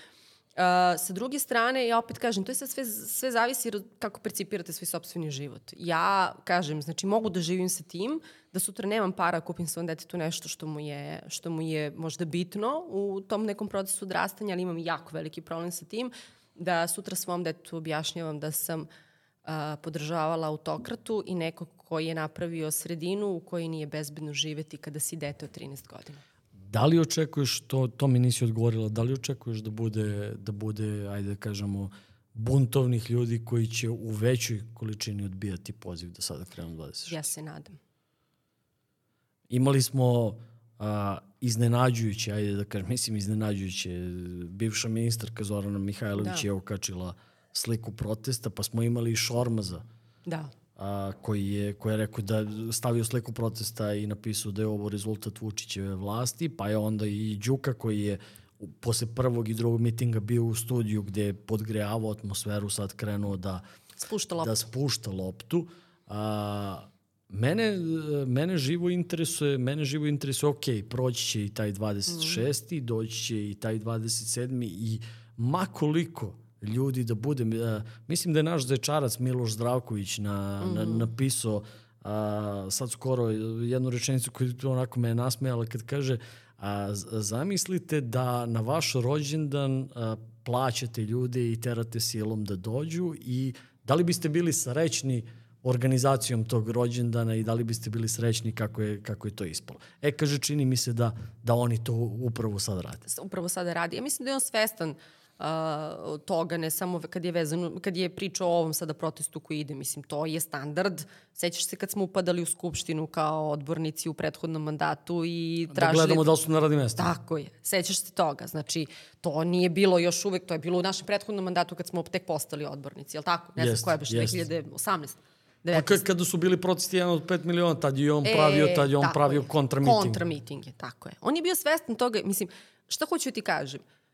Uh, sa druge strane, ja opet kažem, to je sad sve, sve zavisi od kako percipirate svoj sobstveni život. Ja kažem, znači mogu da živim sa tim, da sutra nemam para, kupim svom detetu nešto što mu je, što mu je možda bitno u tom nekom procesu odrastanja, ali imam jako veliki problem sa tim, da sutra svom detetu objašnjavam da sam uh, podržavala autokratu i nekog koji je napravio sredinu u kojoj nije bezbedno živeti kada si dete od 13 godina. Da li očekuješ, to, to mi nisi odgovorila, da li očekuješ da bude, da bude, ajde da kažemo, buntovnih ljudi koji će u većoj količini odbijati poziv da sada krenu 26? Ja se nadam. Imali smo a, iznenađujuće, ajde da kažem, mislim iznenađujuće, bivša ministarka Zorana Mihajlović Da. je okačila sliku protesta, pa smo imali i Šormaza, Da. A, koji, je, koji je rekao da stavio sliku protesta i napisao da je ovo rezultat Vučićeve vlasti, pa je onda i Đuka koji je posle prvog i drugog mitinga bio u studiju gde je podgrejavao atmosferu, sad krenuo da, Spušta loptu. da spušta loptu. A, mene, mene živo interesuje, mene živo interesuje, ok, proći će i taj 26. Mm. doći će i taj 27. i makoliko ljudi da bude, uh, mislim da je naš zečarac Miloš Zdravković na, mm. na, napisao a, sad skoro jednu rečenicu koju onako me je nasmejala kad kaže a, zamislite da na vaš rođendan a, plaćate ljude i terate silom da dođu i da li biste bili srećni organizacijom tog rođendana i da li biste bili srećni kako je, kako je to ispalo. E, kaže, čini mi se da, da oni to upravo sad rade. upravo sada radi. Ja mislim da je on svestan uh, toga, ne samo kad je vezano, kad je pričao o ovom sada protestu koji ide, mislim, to je standard. Sećaš se kad smo upadali u Skupštinu kao odbornici u prethodnom mandatu i Da tražili... gledamo da li su na radnim mestima. Tako je. Sećaš se toga. Znači, to nije bilo još uvek, to je bilo u našem prethodnom mandatu kad smo tek postali odbornici, je li tako? Ne znam Jest, koja je baš, jest. 2018. Pa 19. kad, kada su bili protesti jedan od 5 miliona, tad je on pravio, tad je on E, pravio kontramiting. Kontramiting je, tako je. On je bio svestan toga, mislim, šta hoću ti kažem? Uh,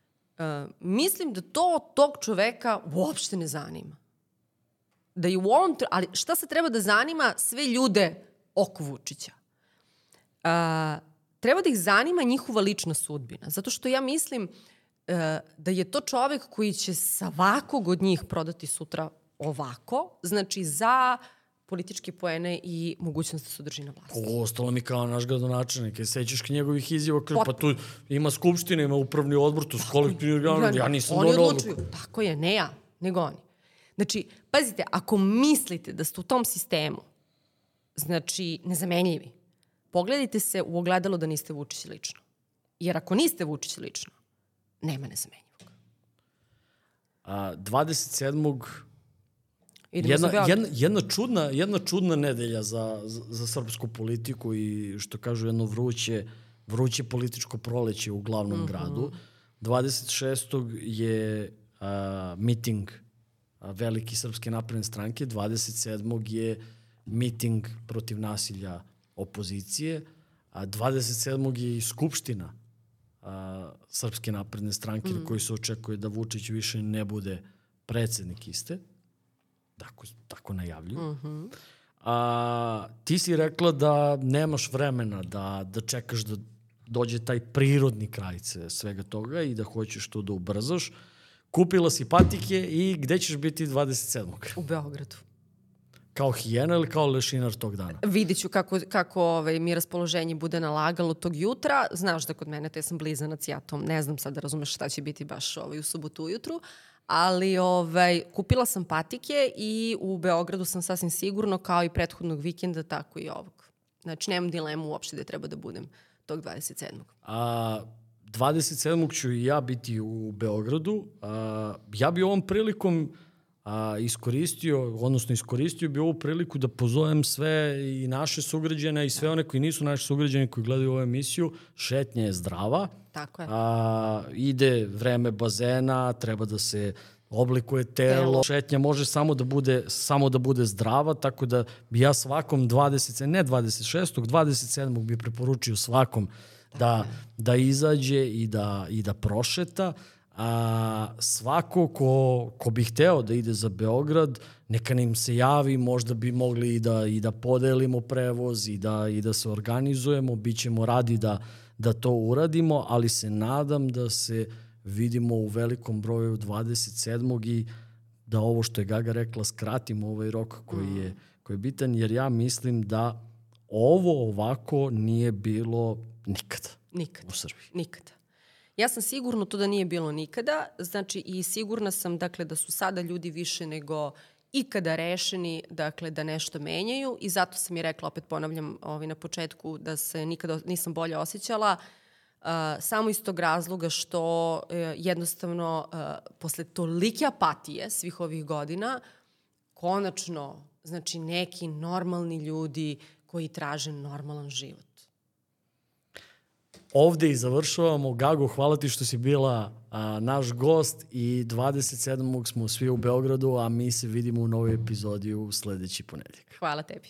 mislim da to tog čoveka uopšte ne zanima. Da je u ovom, ali šta se treba da zanima sve ljude oko Vučića? Uh, treba da ih zanima njihova lična sudbina. Zato što ja mislim uh, da je to čovek koji će svakog od njih prodati sutra ovako, znači za političke poene i mogućnost da se održi na vlasti. O, ostalo mi kao naš gradonačelnik. Je sećaš njegovih izjava, kaže, pa tu ima skupština, ima upravni odbor, tu su kolektivni organi, ja nisam Oni donao odlučuju, odluku. tako je, ne ja, nego oni. Znači, pazite, ako mislite da ste u tom sistemu, znači, nezamenljivi, pogledajte se u ogledalo da niste Vučić lično. Jer ako niste Vučić lično, nema nezamenljivog. A, 27. Idemo jedna, jedna, jedna, čudna, jedna čudna nedelja za, za, za srpsku politiku i što kažu jedno vruće, vruće političko proleće u glavnom mm -hmm. gradu. 26. je a, miting a, veliki Srpske napredne stranke, 27. je miting protiv nasilja opozicije, a 27. je i skupština a, Srpske napredne stranke mm. na kojoj se očekuje da Vučić više ne bude predsednik iste tako, tako najavljuju. Uh -huh. A, ti si rekla da nemaš vremena da, da čekaš da dođe taj prirodni kraj svega toga i da hoćeš to da ubrzaš. Kupila si patike i gde ćeš biti 27. U Beogradu. Kao hijena ili kao lešinar tog dana? Vidit ću kako, kako ovaj, mi raspoloženje bude nalagalo tog jutra. Znaš da kod mene, te sam blizanac, ja to ne znam sad da razumeš šta će biti baš ovaj, u subotu ujutru, ali ovaj, kupila sam patike i u Beogradu sam sasvim sigurno, kao i prethodnog vikenda, tako i ovog. Znači, nemam dilemu uopšte da treba da budem tog 27. A, 27. ću i ja biti u Beogradu. A, ja bi ovom prilikom a, iskoristio, odnosno iskoristio bi ovu priliku da pozovem sve i naše sugrađene i sve one koji nisu naši sugrađani koji gledaju ovu emisiju. Šetnja je zdrava. Tako je. A, ide vreme bazena, treba da se oblikuje telo. telo. Šetnja može samo da bude samo da bude zdrava, tako da bi ja svakom 20, ne 26. 27. bi preporučio svakom da, da izađe i da, i da prošeta. A, svako ko, ko bi hteo da ide za Beograd, neka nam se javi, možda bi mogli i da, i da podelimo prevoz i da, i da se organizujemo, bit ćemo radi da, da to uradimo, ali se nadam da se vidimo u velikom broju 27. i da ovo što je Gaga rekla skratimo ovaj rok koji je, koji je bitan, jer ja mislim da ovo ovako nije bilo nikada. Nikada. U Srbiji. Nikada. Ja sam sigurno to da nije bilo nikada, znači i sigurna sam dakle da su sada ljudi više nego ikada rešeni dakle da nešto menjaju i zato sam i rekla opet ponavljam ovaj na početku da se nikada nisam bolje osjećala uh, samo iz tog razloga što uh, jednostavno uh, posle tolike apatije svih ovih godina konačno znači neki normalni ljudi koji traže normalan život ovde i završavamo. Gago, hvala ti što si bila a, naš gost i 27. smo svi u Beogradu, a mi se vidimo u novoj epizodi u sledeći ponedjeljak. Hvala tebi.